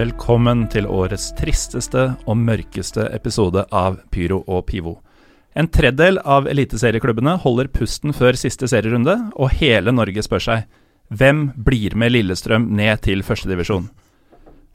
Velkommen til årets tristeste og mørkeste episode av Pyro og Pivo. En tredjedel av eliteserieklubbene holder pusten før siste serierunde, og hele Norge spør seg hvem blir med Lillestrøm ned til førstedivisjon?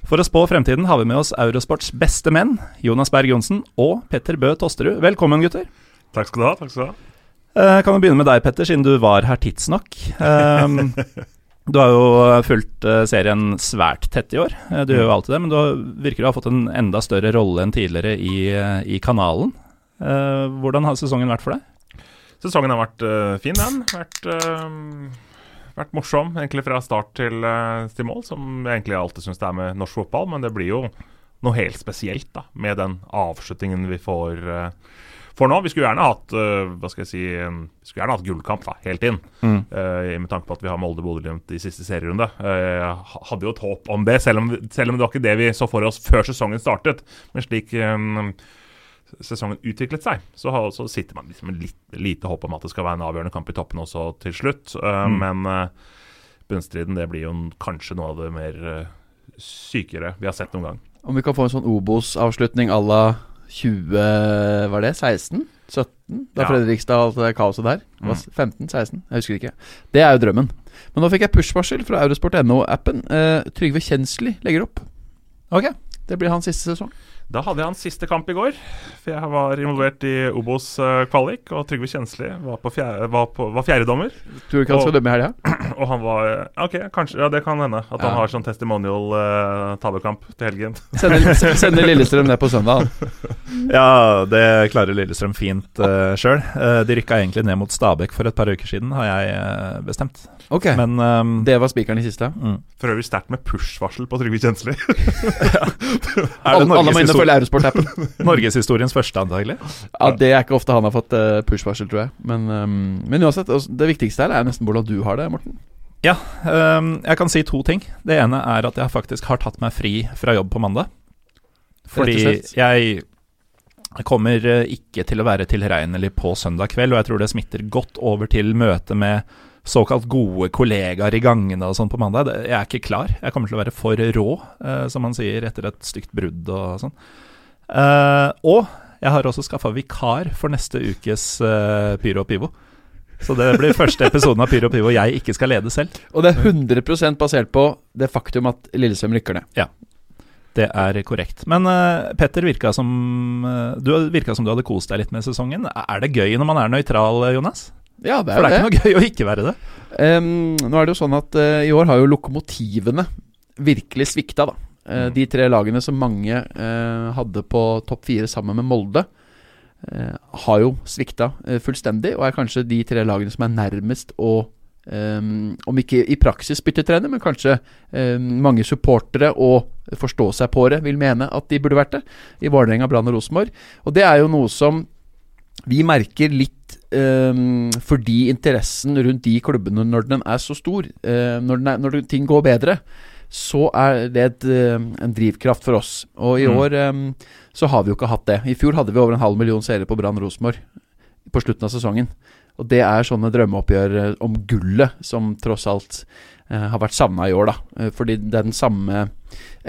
For å spå fremtiden har vi med oss Eurosports beste menn, Jonas Berg Johnsen og Petter Bø Tosterud. Velkommen, gutter. Takk skal du ha. takk skal du ha. Eh, kan vi begynne med deg, Petter, siden du var her tidsnok. Um, du har jo fulgt eh, serien svært tett i år. Eh, Du gjør jo alltid det, men du virker å ha fått en enda større rolle enn tidligere i, eh, i kanalen. Eh, hvordan har sesongen vært for deg? Sesongen har vært eh, fin, den. Vært, eh, vært morsom egentlig fra start til, eh, til mål, som jeg egentlig alltid syns det er med norsk fotball. Men det blir jo noe helt spesielt da, med den avslutningen vi får, eh, får nå. Vi skulle gjerne hatt uh, hva skal jeg si, vi skulle gjerne hatt gullkamp da, helt inn. Mm. Uh, med tanke på at vi har Molde-Bodø-Glimt i siste serierunde. Uh, hadde jo et håp om det, selv om, selv om det var ikke det vi så for oss før sesongen startet. Men slik um, sesongen utviklet seg, så, så sitter man liksom med litt, lite håp om at det skal være en avgjørende kamp i toppen også til slutt. Mm. Men bunnstriden det blir jo kanskje noe av det mer sykere vi har sett noen gang. Om vi kan få en sånn Obos-avslutning à la 20 Var det 16? 17? Da Ja. Fredrikstad og alt det kaoset der. Mm. 15? 16? Jeg husker ikke. Det er jo drømmen. Men nå fikk jeg push-varsel fra Eurosport.no-appen. Eh, Trygve Kjensli legger opp. Ok. Det blir hans siste sesong. Da hadde jeg hans siste kamp i går. For jeg var involvert i Obos eh, kvalik, og Trygve Kjensli var, på fjerde, var, på, var fjerdedommer. Tror du ikke han skal dømme i helga? Og han var Ok, kanskje, ja det kan hende. At Ja. han har sånn testimonial uh, taberkamp til helgen. Sender, sender Lillestrøm ned på søndag. Ja, det klarer Lillestrøm fint uh, sjøl. de rykka egentlig ned mot Stabæk for et par uker siden, har jeg uh, bestemt. Ok, Men um, det var spikeren i siste. mm. For øvrig sterkt med push-varsel på Trygve Kjensli. Er det Alle, følge Eurosport-appen. norgeshistoriens første, antagelig? Ja, Det er ikke ofte han har fått eh, push-varsel, tror jeg. Men, um, men uansett, altså, det viktigste her er nesten hvordan du har det, Morten. Ehm, jeg kan si to ting. Det ene er at jeg faktisk har tatt meg fri fra jobb på mandag. Fordi jeg kommer eh, ikke til å være tilregnelig på søndag kveld, og jeg tror det smitter godt over til møte med såkalt gode kollegaer i gangene og sånn på mandag. Jeg er ikke klar. Jeg kommer til å være for rå, eh, som man sier etter et stygt brudd og sånn. Eh, og jeg har også skaffa vikar for neste ukes eh, Pyro og Pivo. Så det blir første episoden av Pyro og Pivo jeg ikke skal lede selv. Og det er 100% basert på det faktum at Lillestrøm rykker ned. Ja. Det er korrekt. Men uh, Petter virka som uh, Du virka som du hadde kost deg litt med sesongen. Er det gøy når man er nøytral, Jonas? Ja, det For det er er ikke noe gøy å ikke være det. Um, nå er det jo sånn at uh, i år har jo lokomotivene virkelig svikta, da. Uh, Mm. De tre lagene som mange uh, hadde på topp fire sammen med Molde, har jo svikta fullstendig, og er kanskje de tre lagene som er nærmest å Um, om ikke i praksis bytte trener, men kanskje um, mange supportere og forstå seg på det vil mene at de burde vært det. I Vålerenga, Brann og Rosenborg. Og det er jo noe som vi merker litt um, fordi interessen rundt de klubbene når den er så stor, uh, når, er, når ting går bedre, så er det et, eh, en drivkraft for oss. Og i Mm. år um, så har vi jo ikke hatt det. I fjor hadde vi over en halv million seere på Brann Rosenborg på slutten av sesongen. Og det er sånne drømmeoppgjør eh, om gullet som tross alt uh, har vært savna i år, da. Fordi den samme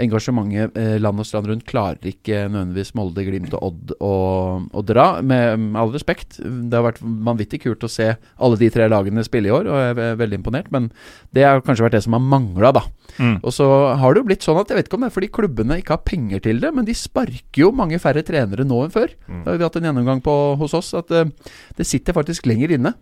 engasjementet eh, land og strand rundt klarer ikke nødvendigvis Molde, Glimt og Odd å, dra. Med, med all respekt. Det har vært vanvittig kult å se alle de tre lagene spille i år, og jeg er veldig imponert. Men det har kanskje vært det som har mangla, da. Mm. Og så har det jo blitt sånn at jeg vet ikke om det er fordi klubbene ikke har penger til det, men de sparker jo mange færre trenere nå enn før. Mm. Da har vi hatt en gjennomgang på, hos oss at uh, det sitter faktisk lenger inne.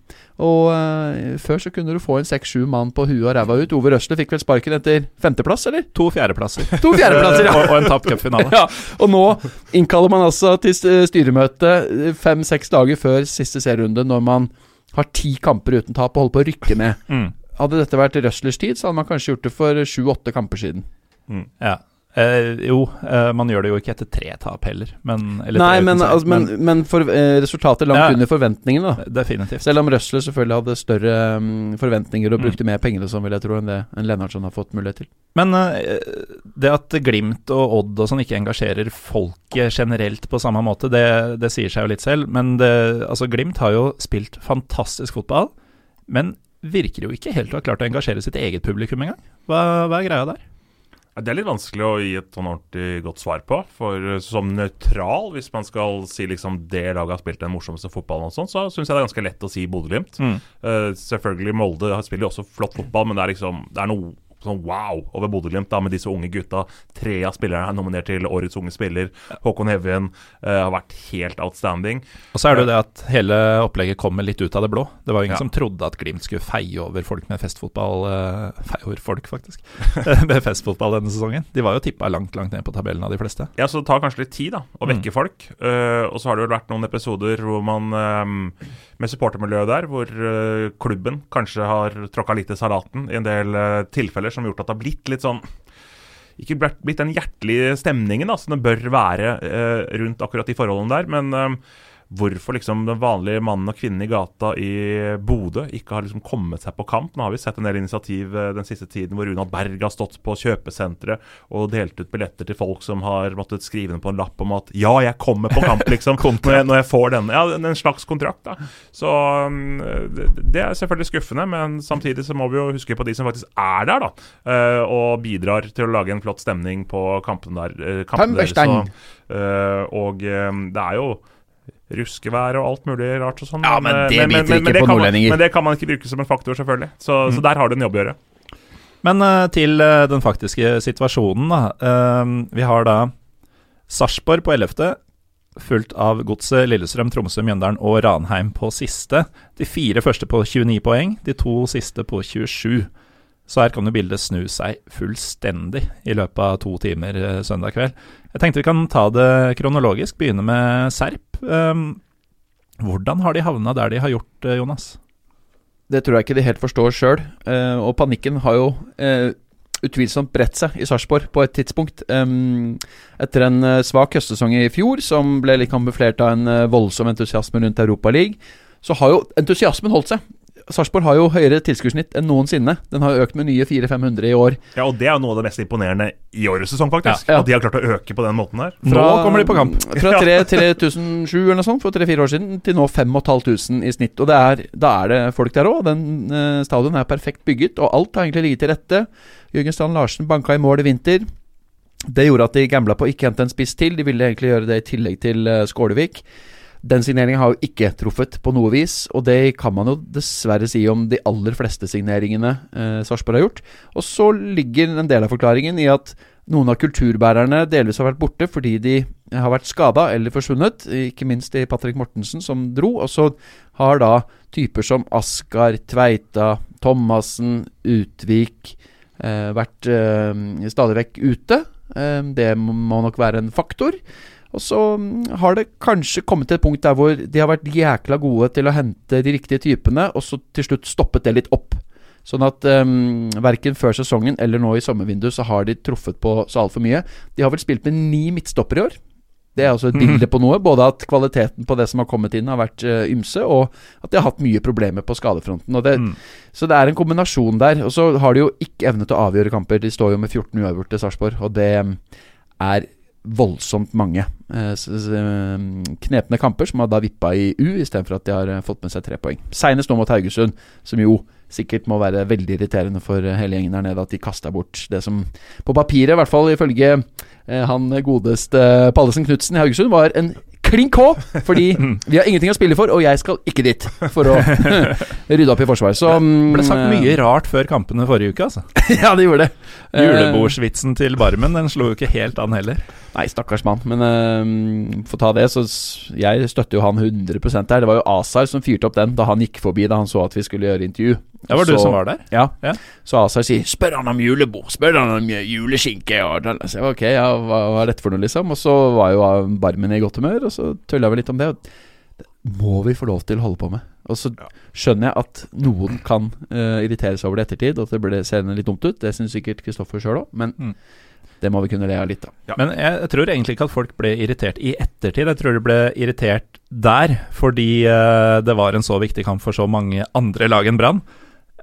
Og uh, før så kunne du få en seks-sju mann på huet og ræva ut. Ove Røsle fikk vel sparken etter femteplass, eller? To fjerdeplasser. To fjerdeplasser, ja. og, og en tapt cupfinale. Ja, og nå innkaller man altså til styremøte eh, fem-seks dager før siste serierunde, når man har ti kamper uten tap og holder på å rykke ned. Mm. Hadde dette vært Røslers tid, så hadde man kanskje gjort det for sju-åtte kamper siden. Mm. Ja. Eh, jo, eh, man gjør det jo ikke etter tre tap heller, men eller Nei, men, seg, altså, men, men for, eh, resultatet langt Ja. under forventningene, da. Definitivt. Selv om Røsler selvfølgelig hadde større um, forventninger og Mm. brukte mer penger og sånn, vil jeg tro, enn det enn Lennartson har fått mulighet til. Men eh, det at Glimt og Odd og sånn ikke engasjerer folket generelt på samme måte, det, det sier seg jo litt selv. Men det, altså Glimt har jo spilt fantastisk fotball, men virker jo ikke helt å ha klart å engasjere sitt eget publikum engang. Hva, hva er greia der? Det er litt vanskelig å gi et sånn ordentlig godt svar på. For uh, som nøytral, hvis man skal si liksom det laget har spilt den morsomste fotballen, og sånn, så syns jeg det er ganske lett å si Bodø-Glimt. Mm. Uh, selvfølgelig Molde spiller jo også flott fotball, men det er liksom Det er noe sånn wow over Bodø-Glimt med disse unge gutta. Tre av spillerne er nominert til Årets unge spiller. Håkon Hevjen uh, har vært helt outstanding. Og så er det jo det at hele opplegget kommer litt ut av det blå. Det var jo ingen Ja. som trodde at Glimt skulle feie over folk med festfotball eh, Feie over folk, faktisk. med festfotball denne sesongen. De var jo tippa langt, langt ned på tabellen av de fleste. Ja, så Det tar kanskje litt tid da, å vekke folk. Uh, og så har det vel vært noen episoder hvor man um, med supportermiljøet der, hvor uh, klubben kanskje har tråkka litt i salaten i en del uh, tilfeller, som har gjort at det har blitt litt sånn Ikke blitt, den hjertelige stemningen da, som det bør være uh, rundt akkurat de forholdene der. Men um, hvorfor liksom den vanlige mannen og kvinnen i gata i Bodø ikke har liksom kommet seg på kamp. Nå har vi sett en del initiativ eh, den siste tiden hvor Runa Berg har stått på kjøpesenteret og delt ut billetter til folk som har måttet skrive ned på en lapp om at 'ja, jeg kommer på kamp', liksom. når, jeg, når jeg får denne. Ja, en slags kontrakt, da. Så um, det, er selvfølgelig skuffende, men samtidig så må vi jo huske på de som faktisk er der, da. eh, og bidrar til å lage en flott stemning på kampene der. eh, kampene deres. Så, og det er jo ruskevær og alt mulig rart og sånn. Ja, men det det biter ikke det på kan man- nordlendinger. Men det kan man ikke bruke som en faktor, selvfølgelig. Så, så der har du en jobb å gjøre. Men uh, til uh, den faktiske situasjonen, da. Uh, vi har da Sarpsborg på 11., fulgt av Godset, Lillestrøm, Tromsø, Mjøndalen og Ranheim på siste. De fire første på 29 poeng, de to siste på 27. Så her kan jo bildet snu seg fullstendig i løpet av to timer eh, søndag kveld. Jeg tenkte vi kan ta det kronologisk, begynne med Serp. Eh, hvordan har de havna der de har gjort, eh, Jonas? Det tror jeg ikke de helt forstår sjøl. og panikken har jo eh, utvilsomt bredt seg i Sarpsborg på et tidspunkt. Etter en eh, svak høstsesong i fjor, som ble litt kamuflert av en eh, voldsom entusiasme rundt Europaligaen, så har jo entusiasmen holdt seg. Sarpsborg har jo høyere tilskuddssnitt enn noensinne. Den har jo økt med nye 400-500 i år. Ja, og Det er jo noe av det mest imponerende i årets sesong, faktisk. Ja, ja. At de har klart å øke på den måten her. Nå kommer de på kamp. Fra 3007 eller noe sånt for tre-fire år siden til nå 5500 i snitt. Og det er, da er det folk der òg. Den eh, stadion er perfekt bygget, og alt har egentlig ligget til rette. Jørgen Strand Larsen banka i mål i vinter. Det gjorde at de gambla på å ikke hente en spiss til. De ville egentlig gjøre det i tillegg til uh, Skålevik. Den signeringen har jo ikke truffet på noe vis, og det kan man jo dessverre si om de aller fleste signeringene eh, Sarpsborg har gjort. Og så ligger en del av forklaringen i at noen av kulturbærerne delvis har vært borte fordi de har vært skada eller forsvunnet, ikke minst i Patrick Mortensen som dro. Og så har da typer som Askar, Tveita, Thomassen, Utvik eh, vært eh, stadig vekk ute. Eh, det må nok være en faktor. Og så mm, har det kanskje kommet til et punkt der hvor de har vært jækla gode til å hente de riktige typene, og så til slutt stoppet det litt opp. Sånn at um, verken før sesongen eller nå i sommervinduet så har de truffet på så altfor mye. De har vel spilt med ni midtstoppere i år. Det er altså et bilde på noe. Både at kvaliteten på det som har kommet inn, har vært uh, ymse, og at de har hatt mye problemer på skadefronten. Det, Mm. Så det er en kombinasjon der. Og så har de jo ikke evne til å avgjøre kamper. De står jo med 14 uavgjorte, Sarpsborg, og det um, er voldsomt mange eh, eh, knepne kamper som har da vippa i U, istedenfor at de har eh, fått med seg tre poeng. Seinest nå mot Haugesund, som jo sikkert må være veldig irriterende for hele gjengen der nede at de kasta bort det som på papiret, i hvert fall ifølge han godeste Pallesen Knutsen i Haugesund, var en klink K, fordi vi har ingenting å spille for, og jeg skal ikke dit for å rydde opp i forsvaret. Så Det ble sagt mye rart før kampene forrige uke, altså. ja, det gjorde det. Eh, Julebordsvitsen til Barmen den slo jo ikke helt an heller. Nei, stakkars mann. Men uh, for å ta det, så Jeg støtter jo han 100% der. Det var jo Azar som fyrte opp den da han gikk forbi da han så at vi skulle gjøre intervju. Det var så, du som var der? Ja. Ja. Så Asar sier 'spør han om julebord', spør han om juleskinke. Og så jeg, ok, ja, hva, hva er dette for noe, liksom? Og så var jo Barmen i godt humør, og så tulla vi litt om det. Og det må vi få lov til å holde på med. Og så skjønner jeg at noen kan uh, irritere seg over det i ettertid, og at det ble seende litt dumt ut. Det syns sikkert Kristoffer sjøl òg, men Mm. det må vi kunne le av litt, da. Ja. Men jeg, jeg tror egentlig ikke at folk ble irritert i ettertid. Jeg tror de ble irritert der, fordi eh, det var en så viktig kamp for så mange andre lag enn Brann.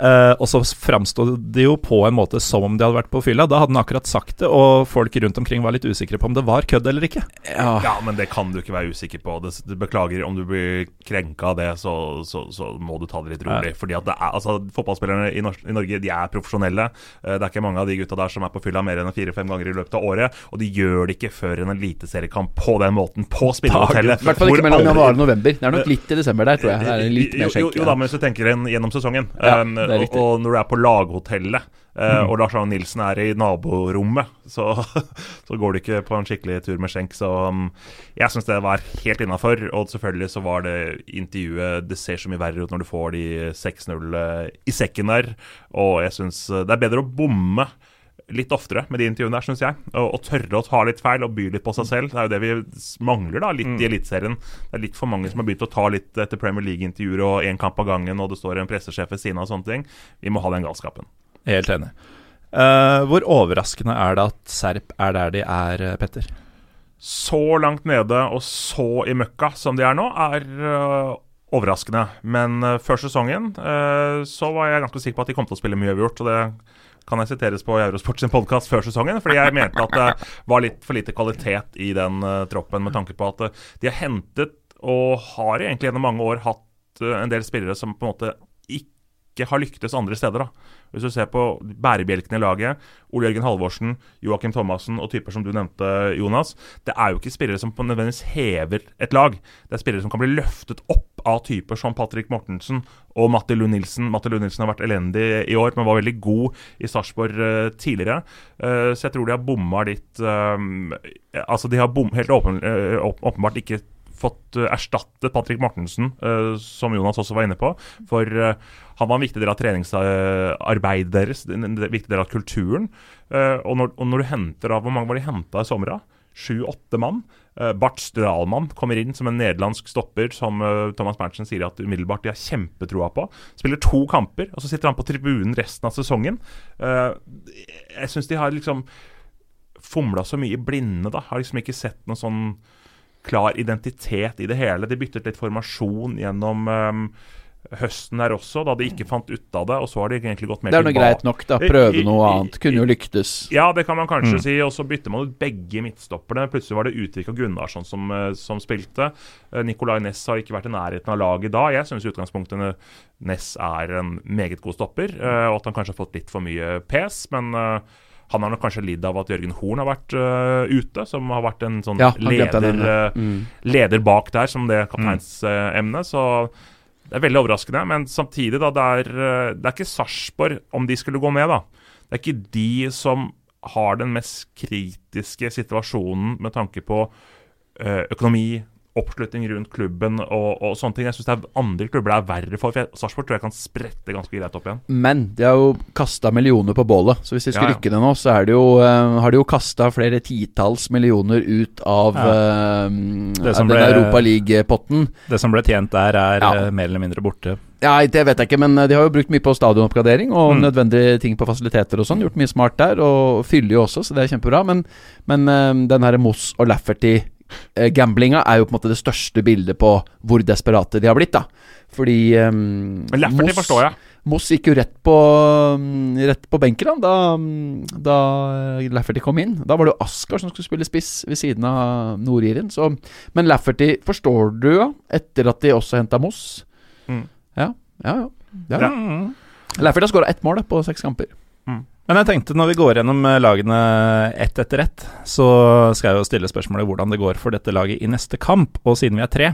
Eh, og så framsto det jo på en måte som om de hadde vært på fylla. Da hadde han akkurat sagt det, og folk rundt omkring var litt usikre på om det var kødd eller ikke. Ja. Ja, men det kan du ikke være usikker på. Det, du beklager om du blir krenka av det, så, så, så må du ta det litt rolig. Fordi at det er, altså, Fotballspillerne i, Nor i Norge de er profesjonelle. Uh, Det er ikke mange av de gutta der som er på fylla mer enn fire-fem ganger i løpet av året. Og de gjør det ikke før en eliteseriekamp på den måten, på spillehotellet. I hvert fall ikke mellom januar og november. Det er nok litt i desember der, tror jeg. Det er litt mer jo, jo, jo da, men hvis du tenker en gjennom sesongen, Ja, um, det og. Mm. og når du er på laghotellet uh, og Lars Arne Nilsen er i naborommet, så, så går du ikke på en skikkelig tur med skjenk. Så um, jeg syns det var helt innafor. Og selvfølgelig så var det intervjuet Det ser så mye verre ut når du får de 6-0 i sekken der. Og jeg syns det er bedre å bomme litt oftere med de intervjuene der, syns jeg. Og, og tørre å ta litt feil og by litt på seg selv. Det er jo det vi mangler da, litt i Eliteserien. Det er litt for mange som har begynt å ta litt etter Premier League-intervjuer og én kamp av gangen, og det står en pressesjef ved siden av og sånne ting. Vi må ha den galskapen. Helt enig. Uh, hvor overraskende er det at Serp er der de er, eh, Petter? Så langt nede og så i møkka som de er nå, er uh, overraskende. Men før sesongen så var jeg ganske sikker på at de kom til å spille mye uavgjort. Og det kan jeg siteres på Eurosport sin podkast før sesongen, fordi jeg mente at det var litt for lite kvalitet i den uh, troppen, med tanke på at uh, de har hentet, og har egentlig gjennom mange år hatt uh, en del spillere som på en måte ikke har lyktes andre steder. da. Hvis du ser på bærebjelkene i laget, Ole Jørgen Halvorsen, Joakim Thomassen og typer som du nevnte, Jonas, det er jo ikke spillere som på nødvendigvis hever et lag. Det er spillere som kan bli løftet opp av typer som Patrick Mortensen og Matti Lund Nilsen. Matti Lund Nilsen har vært elendig i år, men var veldig god i Sarpsborg eh, tidligere. Eh, så jeg tror de har bomma litt eh, Altså, de har bom, helt åpen, åpenbart ikke fått eh, erstattet Patrick Mortensen, eh, som Jonas også var inne på. For eh, han var en viktig del av treningsarbeidet deres, en viktig del av kulturen. Og, når, og når du henter av Hvor mange var de henta i sommer? Sju-åtte mann. Bart Stralmann kommer inn som en nederlandsk stopper som Thomas Berntsen sier at umiddelbart de har kjempetroa på. Spiller to kamper, og så sitter han på tribunen resten av sesongen. Jeg syns de har liksom fomla så mye i blinde, da. Har liksom ikke sett noe sånn klar identitet i det hele. De byttet litt formasjon gjennom um, høsten der også, da de ikke fant ut av det. Og så har de egentlig gått mer Det er noe greit nok, da. Prøve noe annet. Kunne jo lyktes. Ja, det kan man kanskje Mm. si. Og så bytter man ut begge midtstopperne. Plutselig var det Utvik og Gunnarsson som, eh, som spilte. Eh, Nicolay Næss har ikke vært i nærheten av laget da. Jeg syns utgangspunktet Næss er en meget god stopper, eh, og at han kanskje har fått litt for mye pes. Men eh, han har nok kanskje lidd av at Jørgen Horn har vært uh, ute, som har vært en sånn Ja, leder, eh, Mm. leder bak der som det kapteinsemnet. Så det er veldig overraskende. Men samtidig, da, det er, eh, det er ikke Sarpsborg, om de skulle gå ned, da. Det er ikke de som har den mest kritiske situasjonen med tanke på økonomi, oppslutning rundt klubben og, og sånne ting. Jeg syns andre klubber det er verre for. for jeg- Sarpsborg tror jeg kan sprette ganske greit opp igjen. Men de har jo kasta millioner på bålet, så hvis de skulle Ja, ja. rykke det nå, så er det jo, uh, har de jo kasta flere titalls millioner ut av Ja. uh, den ble- Europa League-potten. Det som ble tjent der, er Ja. eh, mer eller mindre borte. Ja, det vet jeg ikke, men de har jo brukt mye på stadionoppgradering og Mm. nødvendige ting på fasiliteter og sånn. Gjort mye smart der, og fyller jo også, så det er kjempebra. Men, men den her Moss og Lafferty-gamblinga er jo på en måte det største bildet på hvor desperate de har blitt, da. Fordi um, jeg. Moss gikk jo rett på, um, rett på benken da, da, mm, Lafferty kom inn. Da var det jo Askar som skulle spille spiss ved siden av Nord-Iren. Men Lafferty forstår du jo, etter at de også henta Moss. Mm. Ja, ja, ja. ja. Ja. Mm. Lafferty har skåra ett mål da, på seks kamper. Men jeg tenkte når vi går gjennom eh, lagene ett etter ett, så skal jeg jo stille spørsmålet hvordan det går for dette laget i neste kamp. Og siden vi er tre,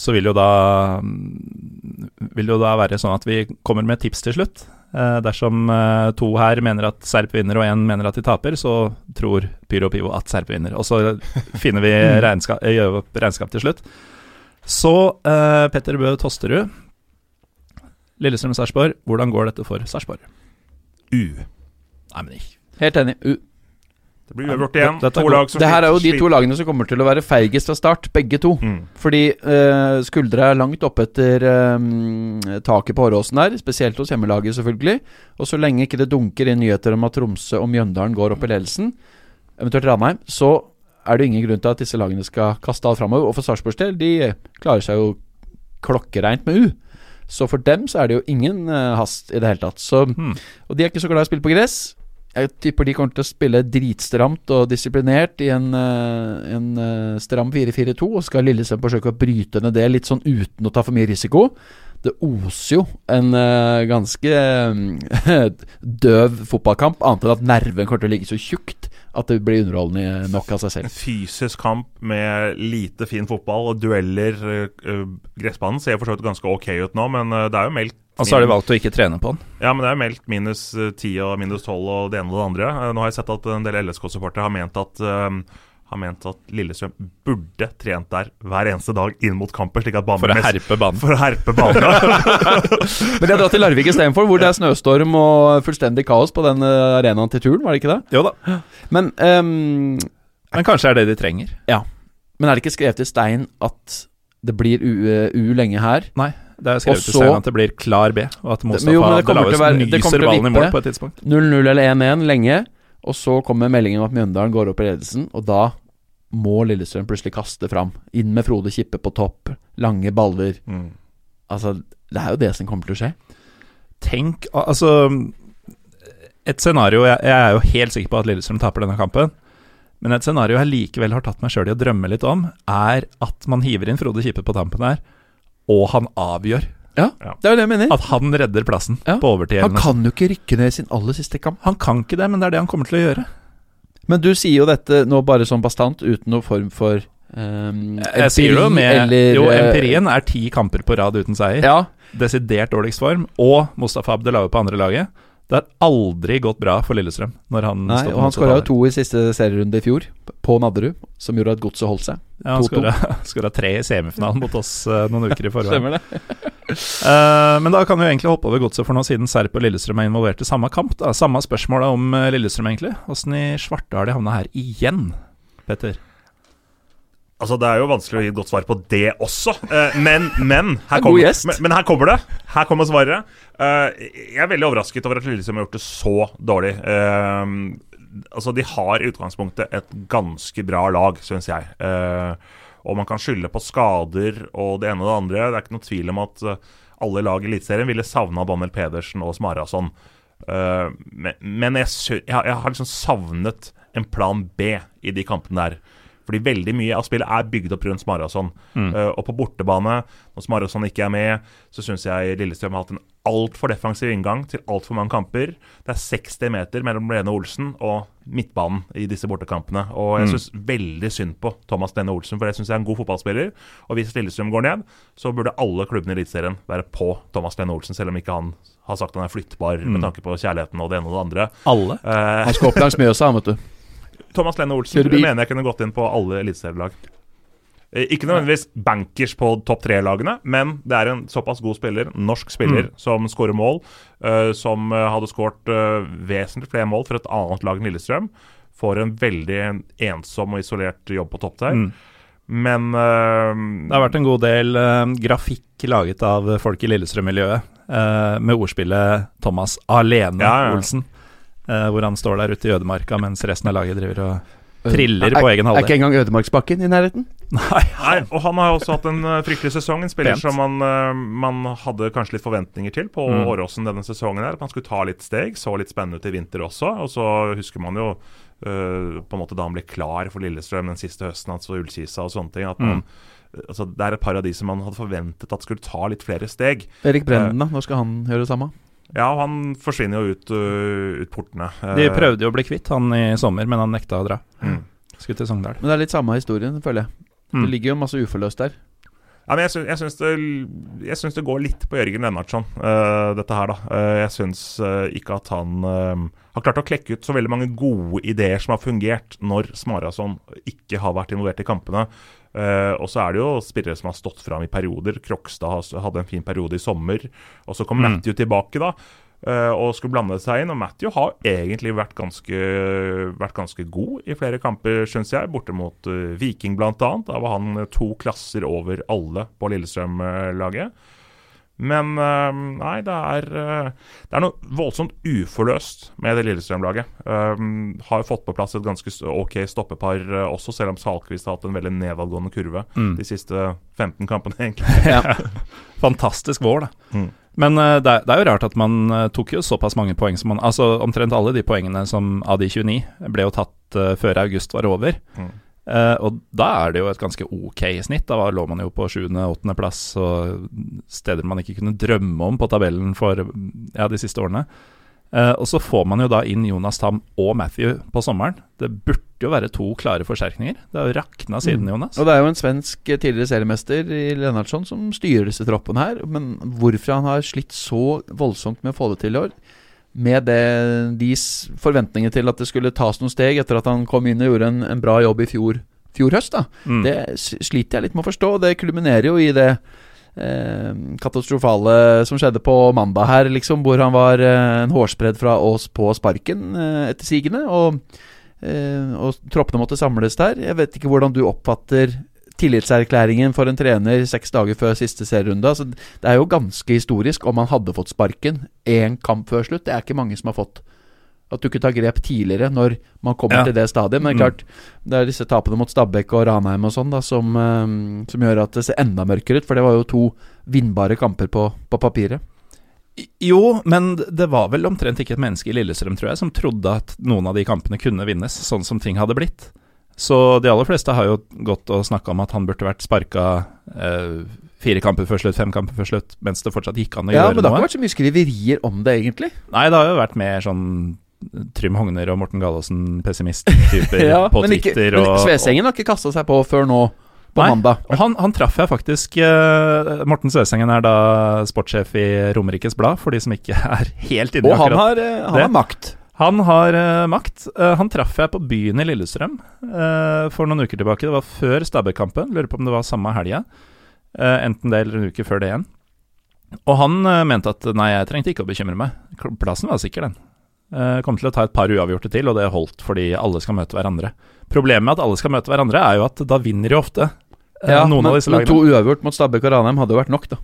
så vil jo da mm, Vil jo da være sånn at vi kommer med tips til slutt. Eh, dersom eh, to her mener at Serp vinner og én mener at de taper, så tror Pyro Pivo at Serp vinner. Og så finner vi regnskap, gjør opp regnskap til slutt. Så eh, Petter Bø Tosterud, Lillestrøm-Sarpsborg, hvordan går dette for Sarpsborg? U. Nei, men ikke Helt enig. U Det blir uavgjort igjen. Dette To lag som det her er jo de to lagene som kommer til å være feigest fra start, begge to. Mm. Fordi eh, skuldra er langt oppe etter eh, taket på Åråsen der, spesielt hos hjemmelaget, selvfølgelig. Og så lenge ikke det dunker inn nyheter om at Tromsø og Mjøndalen går opp i ledelsen, eventuelt Ranheim, så er det ingen grunn til at disse lagene skal kaste alt framover. Og for Sarpsborgs del, de klarer seg jo klokkereint med U. Så for dem så er det jo ingen eh, hast i det hele tatt. Så, Hmm. Og de er ikke så glad i å spille på gress. Jeg tipper de kommer til å spille dritstramt og disiplinert i en, eh, en eh, stram 4-4-2. Og skal Lillesand forsøke å bryte ned det litt sånn uten å ta for mye risiko. Det oser jo en ganske døv fotballkamp, annet enn at nerven kommer til å ligge så tjukt at det blir underholdende nok av seg selv. Fysisk kamp med lite fin fotball og dueller. øh, øh, gressbanen ser for så vidt ganske ok ut nå, men øh, det er jo meldt Og så har de valgt å ikke trene på den. Ja, men det er meldt minus øh, 10 og minus 12 og det ene og det andre. Eh, Nå har jeg sett at en del LSK-supportere har ment at har ment at Lillestrøm burde trent der hver eneste dag inn mot kampen, slik at banen For å herpe banen. For å herpe banen. Men de har dratt til Larvik istedenfor, hvor det er snøstorm og fullstendig kaos på den eh, arenaen til turen, var det ikke det? Jo da. Men, um, Men kanskje er det de trenger. Ja. men er det ikke skrevet i stein at det blir U, eh, U lenge her? Nei, det er skrevet Også, i stein at det blir klar B, og at Mostafa jo, det kommer til å være- det kommer nyser til å ballen i mål vippe. på et tidspunkt. 0-0 eller 1-1 lenge, og så kommer meldingen om at Mjøndalen går opp i ledelsen, og da må Lillestrøm plutselig kaste fram. Inn med Frode Kippe på topp, lange baller. Mm. Altså, det er jo det som kommer til å skje. Tenk Altså Et scenario jeg, jeg er jo helt sikker på at Lillestrøm taper denne kampen. Men et scenario jeg likevel har tatt meg sjøl i å drømme litt om, er at man hiver inn Frode Kippe på tampen her, og han avgjør. Ja, Ja. det er jo det jeg mener. At han redder plassen Ja. på overtid. Han kan jo ikke rykke ned i sin aller siste kamp. Han kan ikke det, men det er det han kommer til å gjøre. Men du sier jo dette nå bare sånn bastant, uten noen form for um, Jeg sier jo med eller, Jo, eh, empirien er ti kamper på rad uten seier. Ja, Desidert dårligst form. Og Mustafa Abdelawi på andre laget. Det har aldri gått bra for Lillestrøm når han Nei, og han skåra jo to i siste serierunde i fjor, på Nadderud, som gjorde at godset holdt seg. Ja, han 2-2. skåra tre i semifinalen mot oss eh, noen uker i forveien. Eh, men da kan vi egentlig hoppe over godset for nå, siden Serp og Lillestrøm er involvert i samme kamp. Da. Samme spørsmål om eh, Lillestrøm, egentlig. Åssen i svarte har de havna her igjen, Petter? Altså, Det er jo vanskelig å gi et godt svar på det også, eh, men, men, her kommer, men, men her kommer det. Her kommer svaret. Eh, jeg er veldig overrasket over at Lillestrøm har gjort det så dårlig. Eh, altså, De har i utgangspunktet et ganske bra lag, syns jeg. Eh, og man kan skylde på skader og det ene og det andre. Det er ikke noe tvil om at eh, alle lag i Eliteserien ville savna Daniel Pedersen og Smarason. Eh, men men jeg, jeg, har- jeg har liksom savnet en plan B i de kampene der. Fordi veldig mye av spillet er bygd opp rundt Smarason. Eh, og på bortebane, når Smarason ikke er med, så syns jeg Lillestrøm har hatt en altfor defensiv inngang til altfor mange kamper. Det er 60 meter mellom Lene Olsen og midtbanen i disse bortekampene. Og jeg syns veldig synd på Thomas Lene Olsen, for jeg syns jeg er en god fotballspiller. Og hvis Lillestrøm går ned, så burde alle klubbene i Eliteserien være på Thomas Lene Olsen, selv om ikke han har sagt han er flyttbar med tanke på kjærligheten og det ene og det andre. Alle? Eh, Han skal opp langs Mjøsa, vet du. Thomas Lene Olsen Kjører mener jeg kunne gått inn på alle eliteserielag. Eh, Ikke nødvendigvis bankers på topp tre-lagene, men det er en såpass god spiller, norsk spiller, som skårer mål. uh, som eh, hadde skåret uh, vesentlig flere mål for et annet lag enn Lillestrøm. Får en veldig ensom og isolert jobb på topp der. Mm. Men uh, Det har vært en god del grafikk laget av folk i Lillestrøm-miljøet, med ordspillet Thomas Alene Ja, ja. Olsen. Eh, hvor han står der ute i ødemarka mens resten av laget driver og triller Er- på egen Er ikke engang Ødemarksbakken i nærheten? Nei, Nei, og han har også hatt en eh, fryktelig sesong. En spiller Pent. som man, eh, man hadde kanskje litt forventninger til på Mm. Åråsen denne sesongen. her At man skulle ta litt steg. Så litt spennende ut i vinter også. Og så husker man jo eh, på en måte da han ble klar for Lillestrøm den siste høsten, altså Ullkisa og sånne ting. At man, altså, det er et par av de som man hadde forventet at skulle ta litt flere steg. Erik Brenden, da? Når skal han gjøre det samme? Ja, han forsvinner jo ut, uh, ut portene. De Eh, prøvde jo å bli kvitt han i sommer, men han nekta å dra. Mm. Skulle til Sogndal. Men det er litt samme historien, føler jeg. Mm. Det ligger jo masse uforløst der. Ja, men jeg, syns, jeg, syns det, jeg syns det går litt på Jørgen Lennartson, uh, dette her, da. Uh, jeg syns ikke at han har klart å klekke ut så veldig mange gode ideer som har fungert når Smarason ikke har vært involvert i kampene. Uh, og så er det jo spillere som har stått fram i perioder. Krokstad hadde en fin periode i sommer. Og så kom Mm. Matthew tilbake, da. Uh, og skulle blande seg inn. Og Matthew har egentlig vært ganske, vært ganske god i flere kamper, syns jeg. Borte mot uh, Viking, annet. Da var han to klasser over alle på Lillestrøm-laget. Men eh, nei, det er, eh, det er noe voldsomt uforløst med det Lillestrøm-laget. Um, har fått på plass et ganske ok stoppepar eh, også, selv om Salkvist har hatt en veldig nedadgående kurve Mm. de siste 15 kampene, egentlig. Ja. Fantastisk vår, da. Mm. Men eh, det, er, det er jo rart at man tok jo såpass mange poeng som man Altså omtrent alle de poengene som av de 29 ble jo tatt uh, før august var over. Mm. Eh, og da er det jo et ganske ok snitt. Da lå man jo på 7.-8. plass og steder man ikke kunne drømme om på tabellen for ja, de siste årene. Uh, og så får man jo da inn Jonas Tam og Matthew på sommeren. Det burde jo være to klare forsterkninger. Det har jo rakna siden, Mm. Jonas. Og det er jo en svensk eh, tidligere seriemester i Lennartson som styrer disse troppene her. Men hvorfor han har slitt så voldsomt med å få det til i år, med det, de forventningene til at det skulle tas noen steg etter at han kom inn og gjorde en, en bra jobb i fjor, fjor høst, da. Mm. Det sliter jeg litt med å forstå. Det kulminerer jo i det eh, katastrofale som skjedde på mandag her, liksom, hvor han var eh, en hårsbredd fra Ås på sparken eh, etter sigende. Og, eh, og troppene måtte samles der. Jeg vet ikke hvordan du oppfatter tillitserklæringen for en trener seks dager før siste serierunde. Altså, det er jo ganske historisk om han hadde fått sparken én kamp før slutt. Det er ikke mange som har fått. At du ikke tar grep tidligere når man kommer Ja. til det stadiet. Men det er Mm. klart, det er disse tapene mot Stabæk og Ranheim og sånn da som, eh, som gjør at det ser enda mørkere ut. For det var jo to vinnbare kamper på, på papiret. Jo, men det var vel omtrent ikke et menneske i Lillestrøm, tror jeg, som trodde at noen av de kampene kunne vinnes, sånn som ting hadde blitt. Så de aller fleste har jo gått og snakka om at han burde vært sparka eh, fire kamper før slutt, fem kamper før slutt, mens det fortsatt gikk an å Ja, gjøre men det har ikke vært så mye skriverier om det, egentlig. Nei, det har jo vært mer sånn Trym Hogner og Morten Gallaasen-pessimist-typer på men ikke, Twitter. men Svesengen har ikke kasta seg på før nå på Nei, mandag. Han, han traff jeg faktisk eh, Morten Søsengen er da sportssjef i Romerikes Blad, for de som ikke er helt inne i Og han har, eh, han har makt. Han har uh, makt. Uh, han traff jeg på byen i Lillestrøm uh, for noen uker tilbake. Det var før Stabæk-kampen. Lurer på om det var samme helga. Enten det eller en uke før det igjen. Og han mente at nei, jeg trengte ikke å bekymre meg. Plassen var sikker, den. Kom til å ta et par uavgjorte til, og det holdt fordi alle skal møte hverandre. Problemet med at alle skal møte hverandre, er jo at da vinner de ofte. Ja, noen men, av disse men lagene. to uavgjort mot Stabæk og Ranheim hadde jo vært nok, da.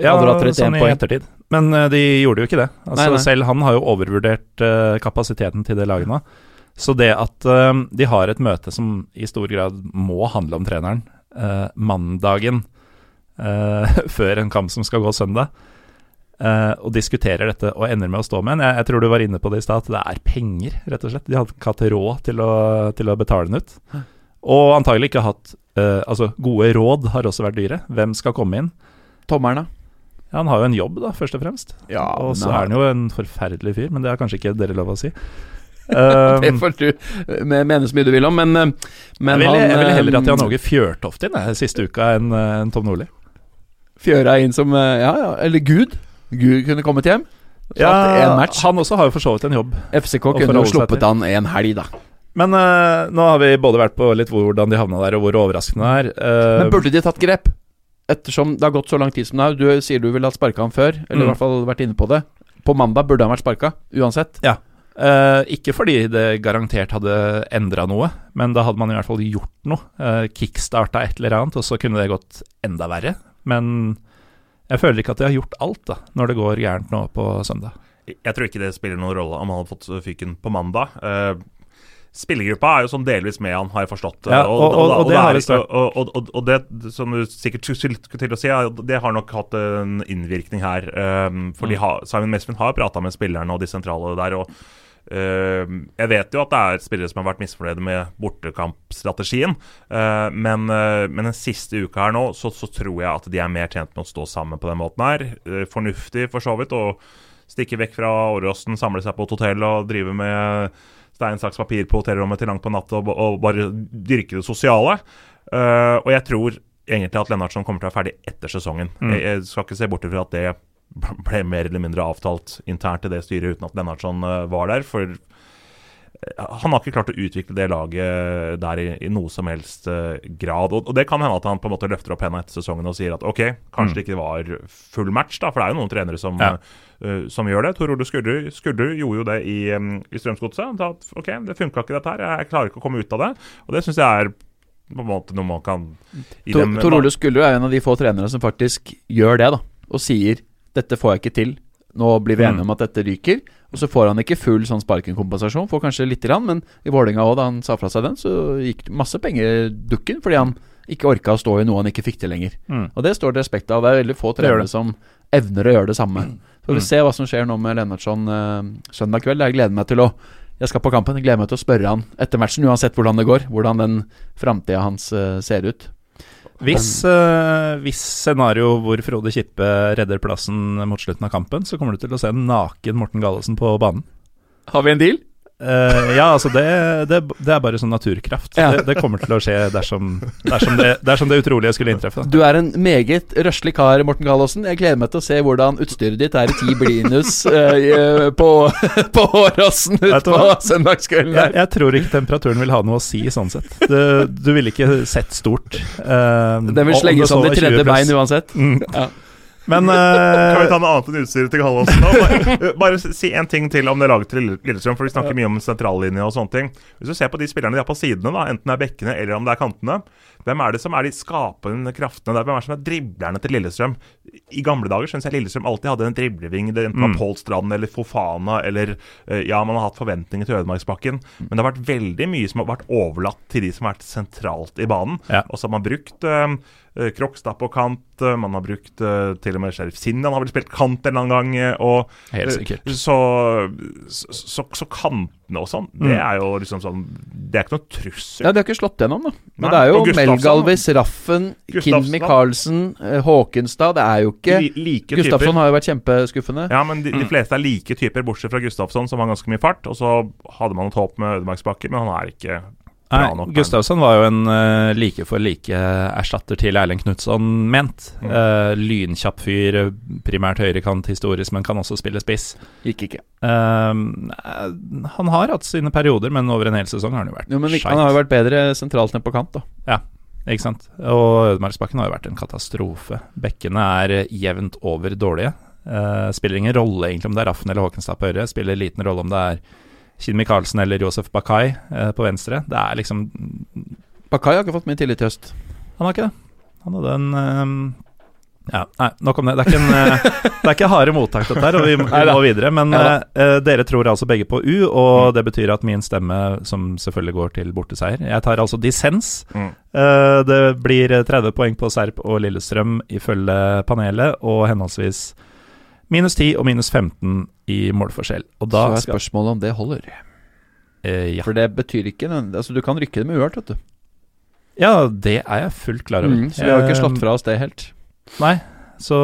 Ja, Hadde du hatt 31 sånn i poeng? ettertid. Men eh, de gjorde jo ikke det. Altså, Nei, nei. Selv han har jo overvurdert uh, kapasiteten til det laget nå. Så det at uh, de har et møte som i stor grad må handle om treneren, uh, mandagen eh, før en kamp som skal gå søndag, eh, og diskuterer dette og ender med å stå med en jeg, jeg tror du var inne på det i stad, at det er penger, rett og slett. De hadde ikke hatt råd til å, til å betale den ut. Og antagelig ikke hatt Altså, gode råd har også vært dyre. Hvem skal komme inn? Tommeren, da? Ja, Han har jo en jobb, da, først og fremst. Ja, og så er han jo en forferdelig fyr, men det er kanskje ikke dere lov å si. Det Um, får du eh, mene så mye du vil om, men, eh, men jeg, ville, jeg ville heller at Jan eh, Åge Fjørtoft inn jeg, siste uka enn en Tom Nordli. Fjøra inn som Ja, ja, eller Gud. Gud kunne kommet hjem. Ja, match. han også har jo for så vidt en jobb. FCK kunne jo sluppet han en helg, da. Men uh, nå har vi både vært på litt hvordan de havna der, og hvor overraskende det er. Uh, Men burde de tatt grep? Ettersom det har gått så lang tid som det har. Du sier du ville hatt sparka han før, eller Mm. i hvert fall vært inne på det. På mandag burde han vært sparka, uansett. eh, ikke fordi det garantert hadde endra noe, men da hadde man i hvert fall gjort noe. Eh, Kickstarta et eller annet, og så kunne det gått enda verre. Men jeg føler ikke at de har gjort alt, da, når det går gærent nå på søndag. Jeg tror ikke det spiller noen rolle om han hadde fått fyken på mandag. Eh, spillergruppa er jo sånn delvis med han, har jeg forstått. Ja, og- og- og det har og, og, det som du sikkert skulle til å si, det har nok hatt en innvirkning her. Um, fordi Mm. ha, Simon Mesvin har prata med spillerne og de sentrale der. og Uh, Jeg vet jo at det er spillere som har vært misfornøyde med bortekampstrategien. Uh, men, uh, men den siste uka her nå, så, så tror jeg at de er mer tjent med å stå sammen på den måten her. Uh, fornuftig for så vidt. og Stikke vekk fra Åråsen, samle seg på et hotell og drive med stein, saks, papir på hotellrommet til langt på natt og, og bare dyrke det sosiale. Uh, og jeg tror egentlig at Lennartsen kommer til å være ferdig etter sesongen. Mm. Jeg, jeg skal ikke se bort ifra at det ble mer eller mindre avtalt internt i det styret uten at Lennartsen eh, var der. For eh, han har ikke klart å utvikle det laget der i, i noe som helst uh, grad. Og, og det kan hende at han på en måte løfter opp henda etter sesongen og sier at ok, kanskje Mm. det ikke var full match, da, for det er jo noen trenere som, Ja. eh, som gjør det. Tor Ole Skurdu, gjorde jo det i, i Strømsgodset. Han sa ok, det funka ikke dette her, jeg klarer ikke å komme ut av det. Og det syns jeg er på en måte noe man kan Tor Tor Ole Skurdu er en av de få trenere som faktisk gjør det, da. og sier 'dette får jeg ikke til', nå blir vi enige Mm. om at dette ryker. Og så får han ikke full sånn sparkenkompensasjon, får kanskje lite grann, men i Vålerenga òg, da han sa fra seg den, så gikk masse penger dukken fordi han ikke orka å stå i noe han ikke fikk til lenger. Mm. Og det står det respekt av. Det er veldig få trenere som evner å gjøre det samme. Så får vi Mm. se hva som skjer nå med Lennartson uh, søndag kveld. Jeg gleder meg til å Jeg skal på kampen. Jeg gleder meg til å spørre han etter matchen, uansett hvordan det går. Hvordan den framtida hans uh, ser ut. Hvis, uh, hvis scenario hvor Frode Kippe redder plassen mot slutten av kampen, så kommer du til å se en naken Morten Gallesen på banen. Har vi en deal? Eh, ja, altså det, det, det er bare sånn naturkraft. Ja. Det, det kommer til å skje dersom, dersom, det, dersom det utrolige skulle inntreffe. da. Du er en meget røslig kar, Morten Galaasen. Jeg gleder meg til å se hvordan utstyret ditt er i ti blinus uh, på, på Åråsen utpå søndagskvelden Jeg, jeg tror ikke temperaturen vil ha noe å si sånn sett. Du, du ville ikke sett stort. Uh, Den vil slenge som det tredje bein uansett. Mm. Ja. Men Kan vi eh, ta noe annet enn utstyret til Gallosen? nå? Bare, bare si en ting til om det laget til Lillestrøm, for vi snakker mye om sentrallinje og sånne ting. Hvis du ser på de spillerne de har på sidene, da, enten det er bekkene eller om det er kantene, hvem er det som er de skapende kraftene der? Hvem er det som er driblerne til Lillestrøm? I gamle dager syns jeg Lillestrøm alltid hadde en dribleving. Det enten var Mm. Pål Strand eller Fofana eller eh, Ja, man har hatt forventninger til Ødemarksbakken, men det har vært veldig mye som har vært overlatt til de som har vært sentralt i banen. Ja. Og så har man brukt øh, Krokstad på kant, man har brukt til og med Sheriff Sinnan har vel spilt kant en eller annen gang. Og Helt sikkert. Så, så, så, så kantene og sånn, det Mm. er jo liksom sånn Det er ikke noe trussel. Ja, De har ikke slått gjennom, da. Men Nei, det er jo og Gustafsson- Raffen, Kim. Michaelsen, eh, Håkenstad Det er jo ikke Li, like Gustafsson typer. har jo vært kjempeskuffende. Ja, men de, de Mm. fleste er like typer, bortsett fra Gustafsson, som har ganske mye fart. Og så hadde man et håp med Ødemarksbakke, men han er ikke Nei, nok. Gustavsson var jo en uh, like for like-erstatter til Erlend Knutson, ment. Mm. Uh, lynkjapp fyr, primært høyrekant historisk, men kan også spille spiss. Gikk ikke. Uh, han har hatt sine perioder, men over en hel sesong har han jo vært Jo, men. Han har jo vært bedre sentralt enn på kant, da. Ikke sant? Og Ødemarksbakken har jo vært en katastrofe. Bekkene er eh, jevnt over dårlige. Uh, spiller ingen rolle egentlig om det er Raffen eller Håkenstad på høyre. Spiller liten rolle om det er Kinn Michaelsen eller Josef Bakai uh, på venstre. Det er liksom Bakai har ikke fått min tillit i høst. Han har ikke det. Han hadde en eh, Ja, nei, nok om det. Det er ikke, en, eh, det er ikke harde mottak, dette her, og vi, vi må videre. Men eh, dere tror altså begge på U, og det betyr at min stemme, som selvfølgelig går til borteseier Jeg tar altså dissens. Mm. Uh, det blir 30 poeng på Serp og Lillestrøm ifølge panelet, og henholdsvis minus 10 og minus 15 i målforskjell. Og da Så er spørsmålet om det holder. Uh, ja. For det betyr ikke Altså, du kan rykke det med uhørt, vet du. ja, det er jeg fullt klar over. Mm, så vi har jo ikke slått fra oss det helt. Nei, så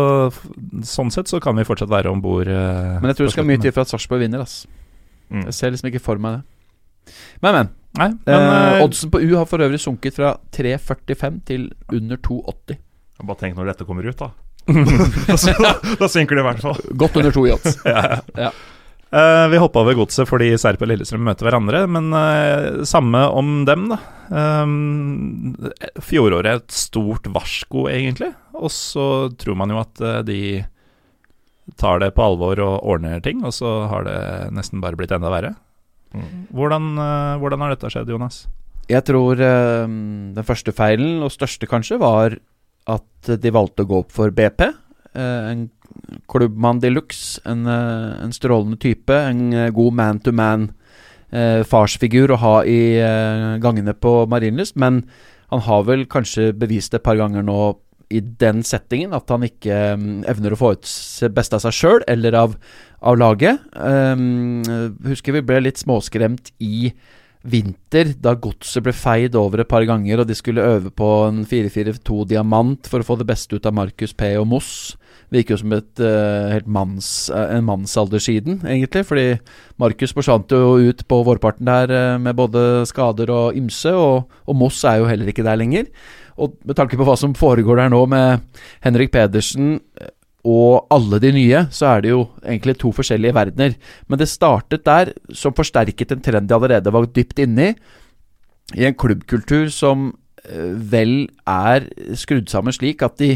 sånn sett så kan vi fortsatt være om bord. Men jeg tror det skal mye til for at Sarpsborg vinner, ass. Mm. Jeg ser liksom ikke for meg det. Men, men. Nei, men eh, eh, oddsen på U har for øvrig sunket fra 3,45 til under 2,80. Bare tenk når dette kommer ut, da. da, da synker det i hvert fall. Godt under 2 i odds. ja. Ja. Uh, vi hoppa over godset fordi Serp og Lillestrøm møter hverandre, men uh, samme om dem, da. Um, fjoråret et stort varsko, egentlig. Og så tror man jo at eh, de tar det på alvor og ordner ting, og så har det nesten bare blitt enda verre. Mm. Hvordan, eh, hvordan har dette skjedd, Jonas? Jeg tror eh, den første feilen, og største kanskje, var at de valgte å gå opp for BP. Eh, en klubbmann de luxe, en, eh, en strålende type, en god man-to-man eh, farsfigur å ha i eh, gangene på Marienlyst. Men han har vel kanskje bevist det et par ganger nå i den settingen at han ikke mm, evner å få ut det beste av seg sjøl eller av, av laget. Um, husker vi ble litt småskremt i vinter, da godset ble feid over et par ganger, og de skulle øve på en 4-4-2 diamant for å få det beste ut av Markus P. og Moss. Virker jo som et uh, manns, uh, en mannsalder siden, egentlig. Fordi Markus forsvant jo ut på vårparten der uh, med både skader og ymse, og, og Moss er jo heller ikke der lenger. Og med tanke på hva som foregår der nå med Henrik Pedersen eh, og alle de nye, så er det jo egentlig to forskjellige verdener. Men det startet der, som forsterket en trend de allerede var dypt inne i. I en klubbkultur som eh, vel er skrudd sammen slik at de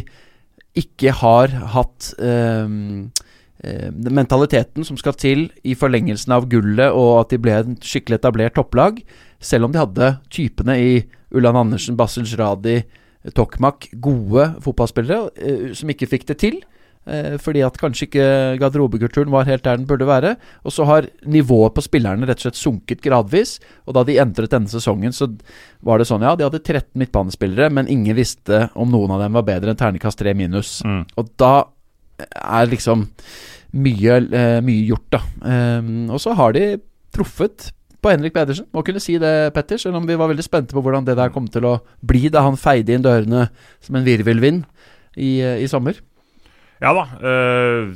ikke har hatt eh, mentaliteten som skal til i forlengelsen av gullet, og at de ble en skikkelig etablert topplag. Selv om de hadde typene i Ulland Andersen, Basil Radi, Tokmak, gode fotballspillere eh, som ikke fikk det til. Eh, fordi at kanskje ikke garderobekulturen var helt der den burde være. Og så har nivået på spillerne rett og slett sunket gradvis. Og da de entret denne sesongen, så var det sånn, ja, de hadde 13 midtbanespillere, men ingen visste om noen av dem var bedre enn terningkast 3 minus. Mm. Og da er liksom mye, eh, mye gjort, da. Um, og så har de truffet på Henrik Pedersen. Må kunne si det, Petter, selv om vi var veldig spente på hvordan det der kom til å bli da han feide inn dørene som en virvelvind i, i sommer. Ja da. Uh,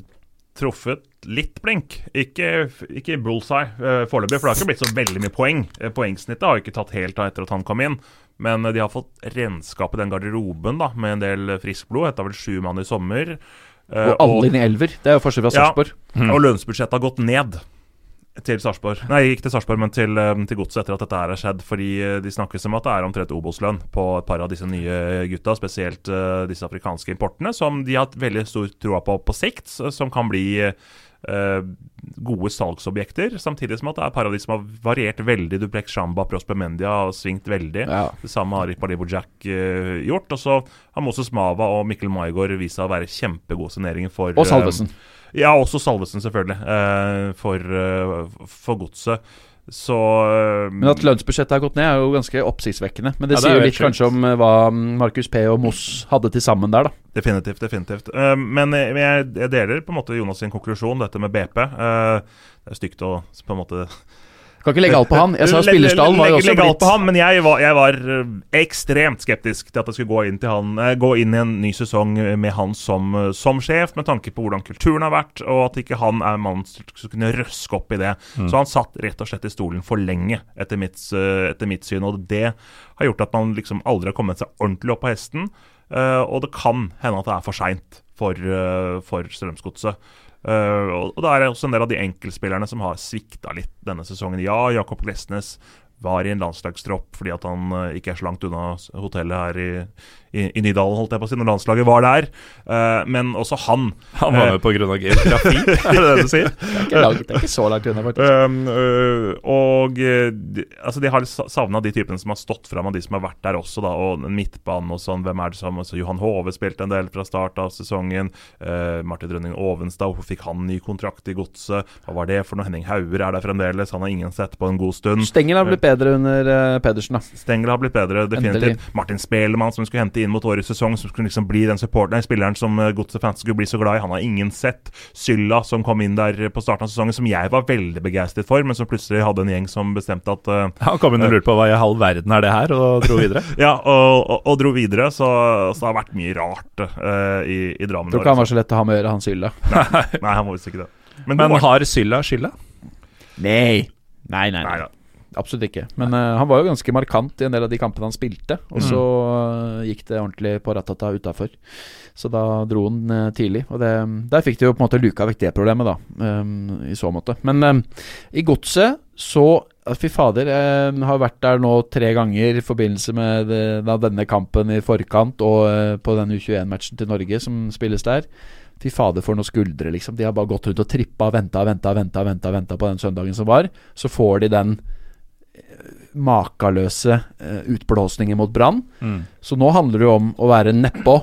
truffet litt blink. Ikke, ikke bullseye uh, foreløpig, for det har ikke blitt så veldig mye poeng. Poengsnittet har ikke tatt helt av etter at han kom inn. Men de har fått renskap i den garderoben da, med en del frisk blod. Etter vel sju mann i sommer. Og alle inn i elver. Det er jo forskjell fra Sarpsborg. Ja, og lønnsbudsjettet har gått ned til Sarpsborg. Nei, ikke til Sarpsborg, men til, eh, til Godset etter at dette her har skjedd. Fordi eh, de snakkes om at det er omtrent Obos-lønn på et par av disse nye gutta. Spesielt uh, disse afrikanske importene, som de har hatt veldig stor troa på på sikt. Som kan bli uh, gode salgsobjekter. Samtidig som at det er et par av de som har variert veldig. Duplex Shamba, Prosper Mendia har svingt veldig. Ja. Det samme har Ipalibo Jack uh, gjort. Og så har Moses Mava og Mikkel Maigård vist seg å være kjempegode signeringer for Og Salvesen. Ja, også Salvesen, selvfølgelig. Uh, for, uh, for godset. Så uh, Men at lønnsbudsjettet har gått ned, er jo ganske oppsiktsvekkende. Men det ja, sier jo litt kanskje om hva Markus P og Moss hadde til sammen der, da. Definitivt. definitivt Men jeg, jeg, deler på en måte Jonas sin konklusjon, dette med BP. det er stygt å på en måte kan ikke legge alt på han. Jeg sa spillerstallen var jo også blitt på han, Men jeg var, jeg var, eh, ekstremt skeptisk til at jeg skulle gå inn, han, eh, gå inn i en ny sesong med han som, eh, som, sjef, med tanke på hvordan kulturen har vært, og at ikke han er mannen som kunne røske opp i det. Mm. Så han satt rett og slett i stolen for lenge, etter mitt, etter mitt syn. Og det har gjort at man liksom aldri har kommet seg ordentlig opp på hesten. og det kan hende at det er for seint for, for Strømsgodset. Uh, og da er det også en del av de enkeltspillerne som har svikta litt denne sesongen. Ja, Jakob Glesnes var i en landslagstropp fordi at han uh, ikke er så langt unna hotellet her i, i, i Nydalen, holdt jeg på å si, når landslaget var der. Uh, men også han Han var med uh, pga. geografi, er det det du sier? det, er ikke langt, det er ikke så langt unna, faktisk. Um, uh, og de, altså de har savna de typene som har stått fram, og de som har vært der også, da. Og midtbanen og sånn. Hvem er det som altså, Johan Hove spilte en del fra start av sesongen. Martin Drønning Ovenstad, hvorfor fikk han ny kontrakt i Godset? Hva var det for noe? Henning Hauger er der fremdeles, han har ingen sett på en god stund. Stengel har blitt bedre under Pedersen, da. Stengel har blitt bedre, definitivt. Endelig. Martin Spelemann, som vi skulle hente inn mot årets sesong, som skulle liksom bli den supporteren, spilleren som uh, Godset-fans skulle bli så glad i. Han har ingen sett. Sylla, som kom inn der på starten av sesongen, som jeg var veldig begeistret for, men som plutselig hadde en gjeng som bestemte at uh, Han kom inn og lurte på hva i halv verden er det her, og dro videre? ja, og, og, og, dro videre, så, så, det har vært mye rart uh, i, i Drammen. Tror ikke han var så lett å ha med å gjøre, han Sylla. nei, nei, han var visst ikke det. Men, men har Sylla skylda? Nei. Nei, nei. nei. Absolutt ikke. Men uh, han var jo ganske markant i en del av de kampene han spilte. Og så uh, gikk det ordentlig på ratata utafor. Så da dro han uh, tidlig. Og det, der fikk de jo på en måte luka vekk det problemet, da. Um, I så måte. Men i godset så Fy fader, jeg har vært der nå tre ganger i forbindelse med det, da, denne kampen i forkant og på den U21-matchen til Norge som spilles der. Fy fader, for noen skuldre, liksom. De har bare gått rundt og trippa og venta og venta, venta, venta, venta på den søndagen som var. Så får de den makeløse uh, utblåsninger mot Brann. Mm. Så nå handler det jo om å være nedpå.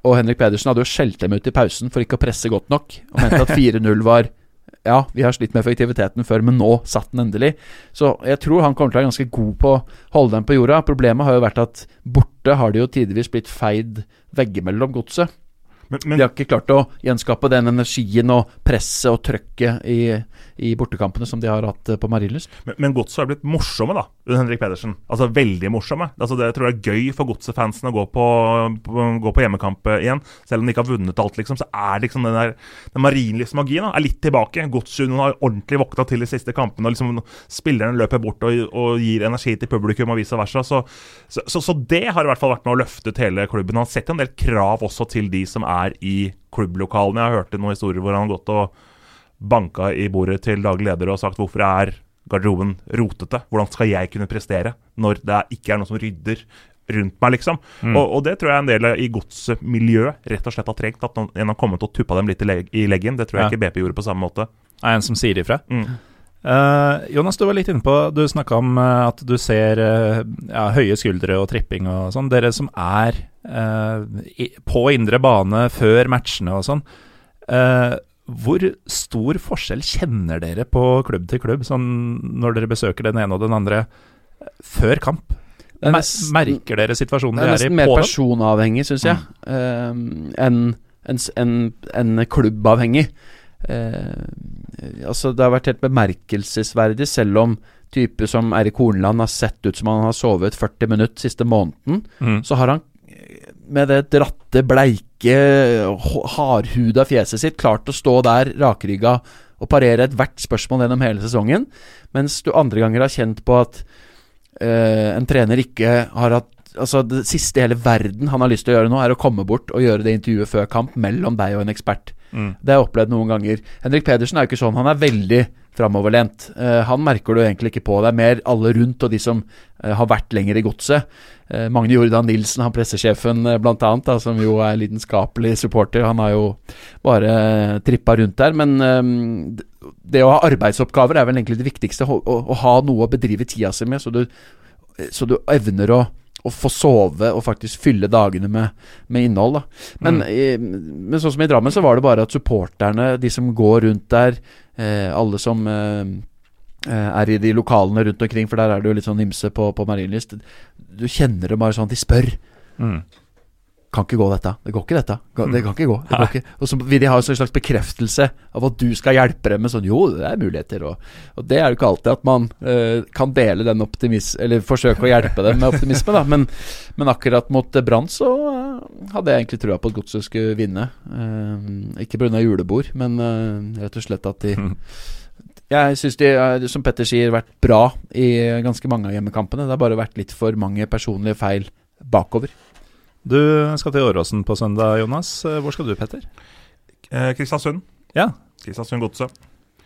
Og Henrik Pedersen hadde jo skjelt dem ut i pausen for ikke å presse godt nok. Og mente at 4-0 var Ja, vi har slitt med effektiviteten før, men nå satt den endelig. Så jeg tror han kommer til å være ganske god på å holde dem på jorda. Problemet har jo vært at borte har de jo tidvis blitt feid veggimellom godset. Men, men, de har ikke klart å gjenskape den energien og presset og trøkket i, i bortekampene som de har hatt eh, på Marienlyst. Men, men Godset har blitt morsomme, da, under Henrik Pedersen. Altså veldig morsomme. Altså, det tror jeg er gøy for Godset-fansen å gå på, på, gå på, hjemmekamp igjen. Selv om de ikke har vunnet alt, liksom, så er liksom den der den Marienlyst-magien er litt tilbake. Godsunionen har ordentlig våkna til de siste kampene. og liksom Spillerne løper bort og, og gir energi til publikum og vice versa. Så, så, så, så, det har i hvert fall vært med å løfte ut hele klubben. Han setter en del krav også til de som er i klubblokalene. Jeg har hørt noen historier hvor han har gått og banka i bordet til daglig leder og sagt hvorfor er garderoben rotete? Hvordan skal jeg kunne prestere når det ikke er noen som rydder rundt meg, liksom? Mm. Og, og, det tror jeg en del i godsmiljøet rett og slett har trengt. At en har kommet og tuppa dem litt i, leg i leggen. Det tror jeg ja. ikke BP gjorde på samme måte. Er en som sier ifra? Mm. Uh, Jonas, du var litt inne på Du snakka om uh, at du ser uh, ja, høye skuldre og tripping og sånn. Dere som er i, på indre bane før matchene og sånn. Hvor stor forskjell kjenner dere på klubb til klubb, sånn når dere besøker den ene og den andre eh, før kamp? Nesten- merker dere situasjonen Det er dere nesten er nesten mer personavhengig, syns jeg, mm. enn enn en, en, en klubbavhengig. Uh, altså Det har vært helt bemerkelsesverdig, selv om type som Eirik Horneland har sett ut som han har sovet 40 minutter siste måneden, Mm. så har han med det dratte, bleike, hardhuda fjeset sitt klart å stå der rakrygga og parere ethvert spørsmål gjennom hele sesongen, mens du andre ganger har kjent på at eh, en trener ikke har hatt Altså Det siste i hele verden han har lyst til å gjøre nå, er å komme bort og gjøre det intervjuet før kamp mellom deg og en ekspert. Mm. Det har jeg opplevd noen ganger. Henrik Pedersen er jo ikke sånn. Han er veldig framoverlent. Eh, han merker du egentlig ikke på. Det er mer alle rundt og de som eh, har vært lenger i godset. Uh, Magne Jordan Nilsen, han pressesjefen blant da, som jo er lidenskapelig supporter, han har jo bare trippa rundt der. Men eh, det å ha arbeidsoppgaver er vel egentlig det viktigste. Å, å, å ha noe å bedrive tida si med, så du, så du evner å å få sove og faktisk fylle dagene med, med innhold. Da. Men, i, men sånn som i Drammen, så var det bare at supporterne, de som går rundt der, eh, alle som eh, eh, er i de lokalene rundt omkring, for der er det jo litt sånn ymse på, på Marienlyst, du kjenner det bare sånn, de spør. Mm. Kan ikke gå dette. Det går ikke dette. Det kan ikke gå. Det går ikke. Og så vil de ha en slags bekreftelse av at du skal hjelpe dem med sånn Jo, det er muligheter. Og, og det er jo ikke alltid at man uh, kan dele den optimis... Eller forsøke å hjelpe dem med optimisme, da. Men, men akkurat mot eh, Brann så eh, hadde jeg egentlig trua på at Godset skulle vinne. Eh, ikke pga. julebord, men eh, rett og slett at de Mm. Jeg syns de, som Petter sier, vært bra i ganske mange av hjemmekampene. Det har bare vært litt for mange personlige feil bakover. Du skal til Åråsen på søndag, Jonas. Eh, Hvor skal du, Petter? Eh, Kristiansund. Ja. Kristiansund Godset.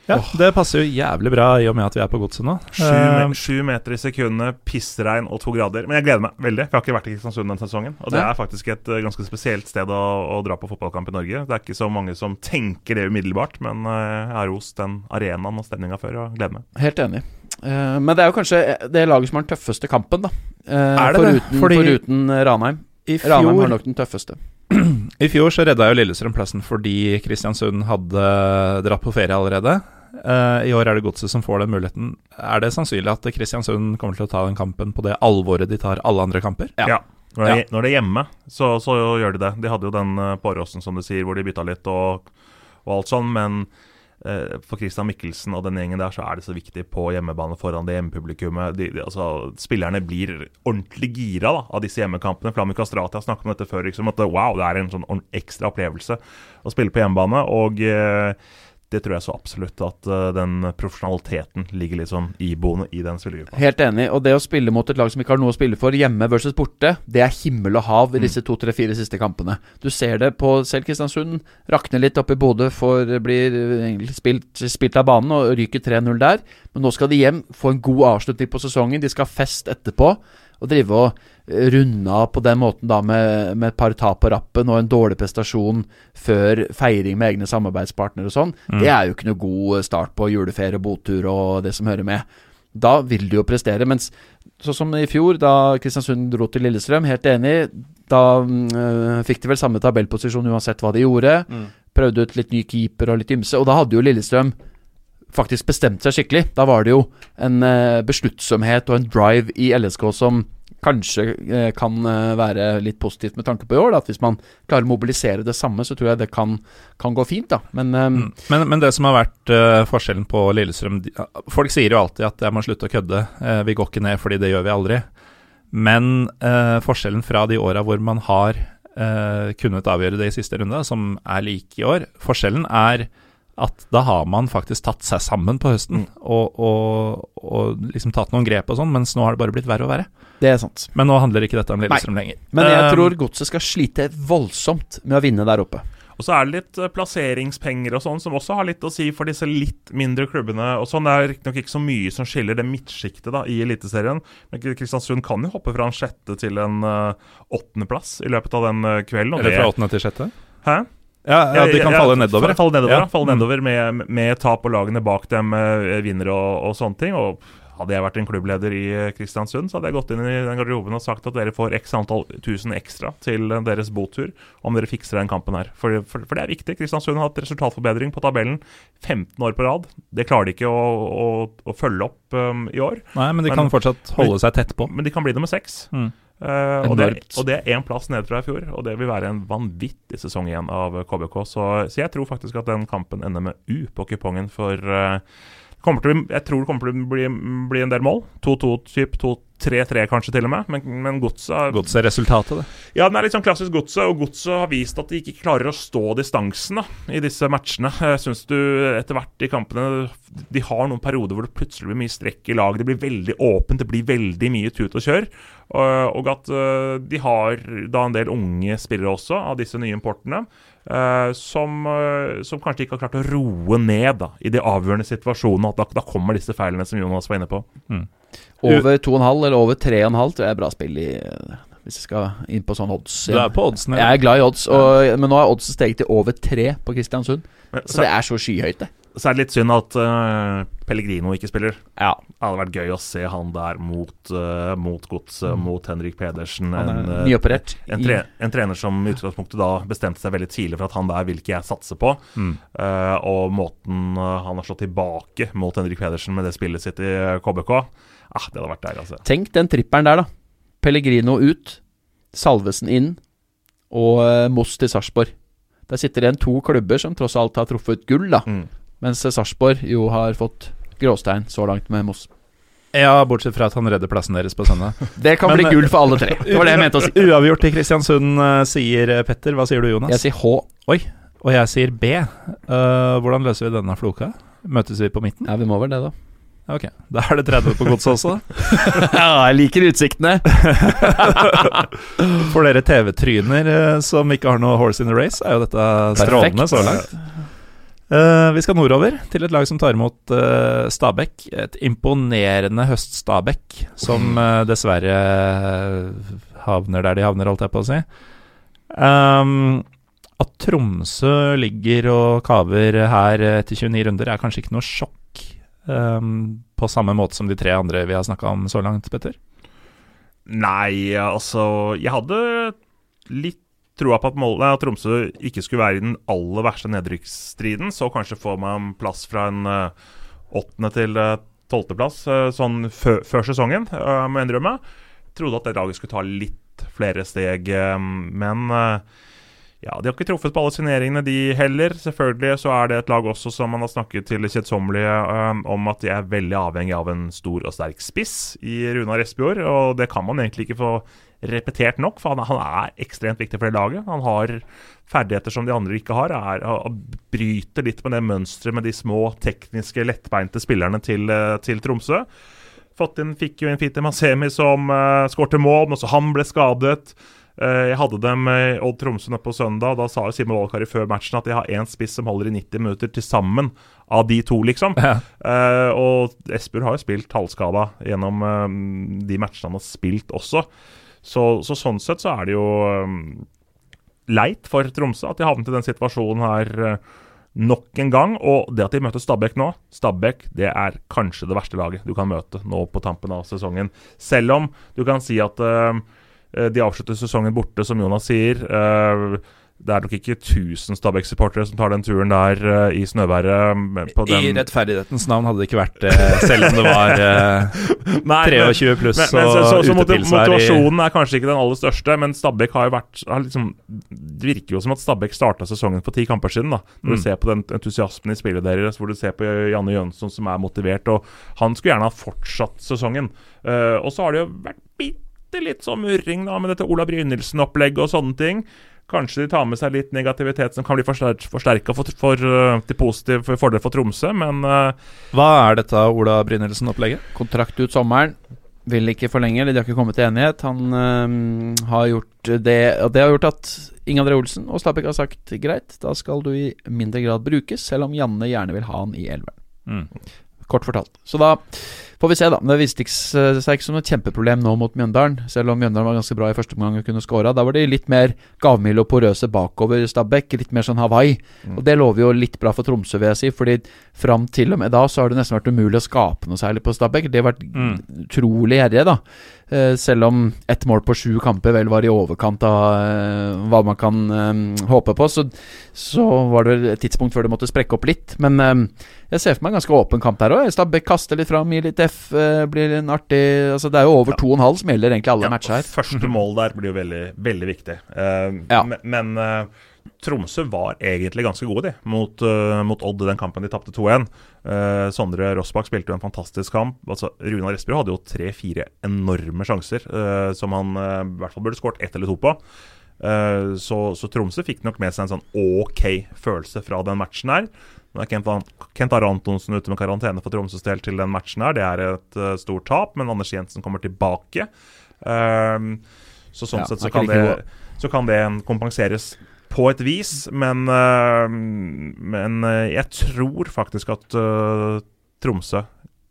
Ja, Det passer jo jævlig bra i og med at vi er på godset nå. Sju, uh, sju meter i sekundet, pissregn og to grader. Men jeg gleder meg veldig, for jeg har ikke vært i Kristiansund denne sesongen. Og det ja. er faktisk et eh, ganske spesielt sted å, å dra på fotballkamp i Norge. Det er ikke så mange som tenker det umiddelbart, men eh, jeg har rost den arenaen og stemninga før og gleder meg. Helt enig. Uh, men det er jo kanskje det laget som har den tøffeste kampen, da. Uh, Er det det? Fordi- foruten Ranheim. I Ranheim har nok den tøffeste. I fjor så redda jo Lillestrøm plassen fordi Kristiansund hadde dratt på ferie allerede. Eh, I år er det Godset som får den muligheten. Er det sannsynlig at Kristiansund kommer til å ta den kampen på det alvoret de tar alle andre kamper? Ja. Når, det, når det er hjemme, så, så gjør de det. De hadde jo den eh, på Åråsen, som du sier, hvor de bytta litt og, og alt sånn, men for Christian Mikkelsen og den gjengen der, så er det så viktig på hjemmebane foran det hjemmepublikummet. De, de, altså, spillerne blir ordentlig gira da, av disse hjemmekampene. Flammy Kastrati har snakket om dette før. Liksom, at wow, det er en sånn ekstra opplevelse å spille på hjemmebane. Og eh, det tror jeg så absolutt at uh, den profesjonaliteten ligger litt sånn iboende i den spillergruppa. Helt enig. Og det å spille mot et lag som ikke har noe å spille for, hjemme versus borte, det er himmel og hav i Mm. disse to, tre, fire siste kampene. Du ser det på selv Kristiansund. Rakner litt oppe i Bodø, For blir spilt, spilt av banen og ryker 3-0 der. Men nå skal de hjem, få en god avslutning på sesongen. De skal ha fest etterpå. Og drive og eh, runde av på den måten da med, med et par tap på rappen og en dårlig prestasjon før feiring med egne samarbeidspartnere og sånn. Mm. Det er jo ikke noe god start på juleferie, og botur og det som hører med. Da vil du jo prestere. Mens sånn som i fjor, da Kristiansund dro til Lillestrøm, helt enig, da øh, fikk de vel samme tabellposisjon uansett hva de gjorde. Prøvde ut litt ny keeper og litt ymse, og da hadde jo Lillestrøm faktisk bestemte seg skikkelig. Da var det jo en øh, besluttsomhet og en drive i LSK som kanskje øh, kan øh, være litt positivt med tanke på i år. Da. At hvis man klarer å mobilisere det samme, så tror jeg det kan, kan gå fint. da Men Mm. Men, men det som har vært eh, forskjellen på Lillestrøm Folk sier jo alltid at jeg må slutte å kødde. Eh, vi går ikke ned fordi det gjør vi aldri. Men eh, forskjellen fra de åra hvor man har eh, kunnet avgjøre det i siste runde, som er like i år Forskjellen er at da har man faktisk tatt seg sammen på høsten og, og, og liksom tatt noen grep og sånn, mens nå har det bare blitt verre og verre. det er sant. Men nå handler ikke dette om Lillestrøm lenger. Men jeg Eh, tror Godset skal slite voldsomt med å vinne der oppe. Og så er det litt eh, plasseringspenger og sånn, som også har litt å si for disse litt mindre klubbene. og sånn. Det er riktignok ikke så mye som skiller det midtsjiktet da, i Eliteserien. Men Kristiansund kan jo hoppe fra en sjette til en uh, åttendeplass i løpet av den kvelden. og Eller fra det- åttende til sjette? Hæ? Ja, ja, de kan falle nedover. Falle nedover, Ja. Falle Mm. nedover med, med tap, og lagene bak dem eh, vinner og, og sånne ting. Og hadde jeg vært en klubbleder i eh, Kristiansund, så hadde jeg gått inn i den garderoben og sagt at dere får x antall tusen ekstra til eh, deres botur om dere fikser den kampen her. For, for, for det er viktig. Kristiansund har hatt resultatforbedring på tabellen 15 år på rad. Det klarer de ikke å, å, å følge opp um, i år. Nei, men de Men- kan fortsatt holde seg tett på. Men de kan bli nummer seks. Mm. Eh, og, det, og det er én plass ned fra i fjor, og det vil være en vanvittig sesong igjen av KBK. Så, så jeg tror faktisk at den kampen ender med U på kupongen, for uh, bli- jeg tror det kommer til å bli, bli en del mål. 2-2, typ 2-3-3 kanskje til og med, men, men godset Godset-resultatet, det. ja, den er litt sånn klassisk godset, og godset har vist at de ikke klarer å stå distansen da, i disse matchene. Jeg syns du etter hvert i kampene De har noen perioder hvor det plutselig blir mye strekk i lag. Det blir veldig åpent, det blir veldig mye tut og kjør. Og, og at øh, de har da en del unge spillere også, av disse nye importene, øh, som, øh, som kanskje ikke har klart å roe ned da, i de avgjørende situasjonene. At da, da kommer disse feilene som Jonas var inne på. Over 2,5 eller over 3,5 tror jeg er bra spill i eh, Hvis jeg skal inn på sånn odds. Du er på oddsene. Jeg er glad i odds, og, men nå er oddsen steget til over 3 på Kristiansund. Men, Så så, det er så skyhøyt, det. Så er det litt synd at uh, Pellegrino ikke spiller. Ja. Det hadde vært gøy å se han der mot, uh, mot Godset, mot Henrik Pedersen. Han En, er eh, nyoperert. en, tre, en trener som i utgangspunktet da bestemte seg veldig tidlig for at han der vil ikke jeg satse på. Mm. Uh, og måten han har slått tilbake mot Henrik Pedersen med det spillet sitt i KBK ah, Det hadde vært deilig å se. Tenk den tripperen der, da. Pellegrino ut, Salvesen inn og Moss til Sarpsborg. Der sitter det igjen to klubber som tross alt har truffet gull, da. Mm. Mens eh, Sarpsborg jo har fått gråstein så langt med Moss. Ja, bortsett fra at han redder plassen deres på søndag. Det kan Men, bli eh, gull for alle tre. Det var det jeg mente å si. Uavgjort i Kristiansund, eh, sier eh, Petter. Hva sier du, Jonas? Jeg sier H. Oi. Og jeg sier B. Uh, hvordan løser vi denne floka? Møtes vi på midten? Ja, vi må vel det, da. Ok, da er det 30 på godset også. Ja, jeg liker utsiktene. For dere TV-tryner eh, som ikke har noe horse in the race, er jo dette strålende så langt. Eh, vi skal nordover, til et lag som tar imot uh, Stabæk. Et imponerende høst-Stabæk, som eh, dessverre eh, havner der de havner, holdt jeg på å si. Um, at Tromsø ligger og kaver her etter 29 runder, er kanskje ikke noe sjokk. Um, på samme måte som de tre andre vi har snakka om så langt, Petter. Nei, altså Jeg hadde litt troa på at, Molde og Tromsø ikke skulle være i den aller verste nedrykksstriden. Så kanskje får man plass fra en eh, åttende til uh, tolvteplass uh, sånn fø før sesongen, uh, må jeg innrømme. Trodde at det laget skulle ta litt flere steg, eh, men eh, ja, De har ikke truffet på alle signeringene, de heller. Selvfølgelig så er det et lag også som man har snakket til kjedsommelige om at de er veldig avhengig av en stor og sterk spiss i Runar Espejord. Og det kan man egentlig ikke få repetert nok, for han, han er ekstremt viktig for det laget. Han har ferdigheter som de andre ikke har. Er, og bryter litt med det mønsteret med de små, tekniske, lettbeinte spillerne til, eh, til Tromsø. Fått inn, fikk jo inn Fiti Masemi som uh, skårte mål, men også han ble skadet. Uh, jeg hadde dem i Odd Tromsø på søndag, og da sa jo Simen Valkari før matchen at de har én spiss som holder i 90 minutter til sammen av de to, liksom. Ja. Uh, og Espejord har jo spilt halvskada gjennom de matchene han har spilt også. Så, så sånn sett så er det jo eh, leit for Tromsø at de havnet i den situasjonen her eh, nok en gang. Og det at de møter Stabæk nå Stabæk det er kanskje det verste laget du kan møte nå på tampen av sesongen. Selv om du kan si at Eh, De avslutter sesongen borte, som Jonas sier. Eh, Det er nok ikke 1000 Stabæk-supportere som tar den turen der uh, i snøværet. På I rettferdighetens navn hadde det ikke vært det, selv om det var uh, Nei, 23 pluss men, men, så, så, så motivasjonen er kanskje ikke den aller største, men Stabæk har jo vært har liksom, Det virker jo som at Stabæk starta sesongen for ti kamper siden. da Når Mm. du ser på den entusiasmen i spillet deres, hvor du ser på Janne Jønsson som er motivert. Og Han skulle gjerne ha fortsatt sesongen. Eh, og så har det jo vært bitte litt sånn murring da med dette Ola Brynildsen-opplegget og sånne ting. Kanskje de tar med seg litt negativitet som kan bli forsterka for, for, eh, til positiv for fordel for Tromsø, men eh, Hva er dette Ola Brynildsen-opplegget? Kontrakt ut sommeren. Vil ikke forlenge, eller de har ikke kommet til enighet. Han øhm, har gjort det Og det har gjort at Inge André Olsen og Stabæk har sagt greit, da skal du i mindre grad brukes, selv om Janne gjerne vil ha han i elveren. Mm. Kort fortalt. Så da Får vi se, da. Det viste seg ikke som et kjempeproblem nå mot Mjøndalen. Selv om Mjøndalen var ganske bra i første omgang og kunne skåra. Da var de litt mer gavmilde og porøse bakover Stabæk. Litt mer sånn Hawaii. Mm. Og det lover jo litt bra for Tromsø, vil jeg si. Fordi fram til og med da så har det nesten vært umulig å skape noe særlig på Stabæk. De har vært Mm. utrolig gjerrige, da. Eh, selv om ett mål på sju kamper vel var i overkant av eh, hva man kan eh, håpe på, så, så var det et tidspunkt før det måtte sprekke opp litt. Men jeg ser for meg en ganske åpen kamp der òg. Stabæk kaster litt fram, gir litt F, blir en artig Altså Det er jo over Ja. to og en halv som gjelder egentlig alle Ja, matcher her. Første mål der blir jo veldig, veldig viktig. Uh, Ja. Men, men eh, Tromsø var egentlig ganske gode, de, mot, uh, mot Odd i den kampen de tapte 2-1. Uh, Sondre Rossbakk spilte jo en fantastisk kamp. Altså, Runar Espejord hadde jo tre-fire enorme sjanser uh, som han eh, i hvert fall burde skåret ett eller to på. Eh, så, så Tromsø fikk nok med seg en sånn OK følelse fra den matchen her. Nå er Kent, Kent Are Antonsen ute med karantene for Tromsøs del til den matchen her. Det er et eh, stort tap, men Anders Jensen kommer tilbake. Så sånn Ja, sett så kan, det, så kan det kompenseres på et vis, men, ehm, men eh, jeg tror faktisk at eh, Tromsø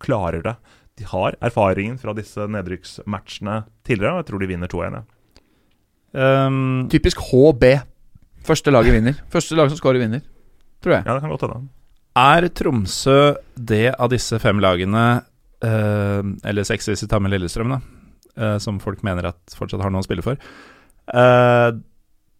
klarer det. De har erfaringen fra disse nedrykksmatchene tidligere, og jeg tror de vinner 2-1. Ja. Um, Typisk HB. Første laget vinner. Første lag som scorer, vinner. Tror jeg. ja, det kan godt hende. er Tromsø det av disse fem lagene, uh, eller seks hvis vi tar med Lillestrøm, da, uh, som folk mener at fortsatt har noe å spille for, eh,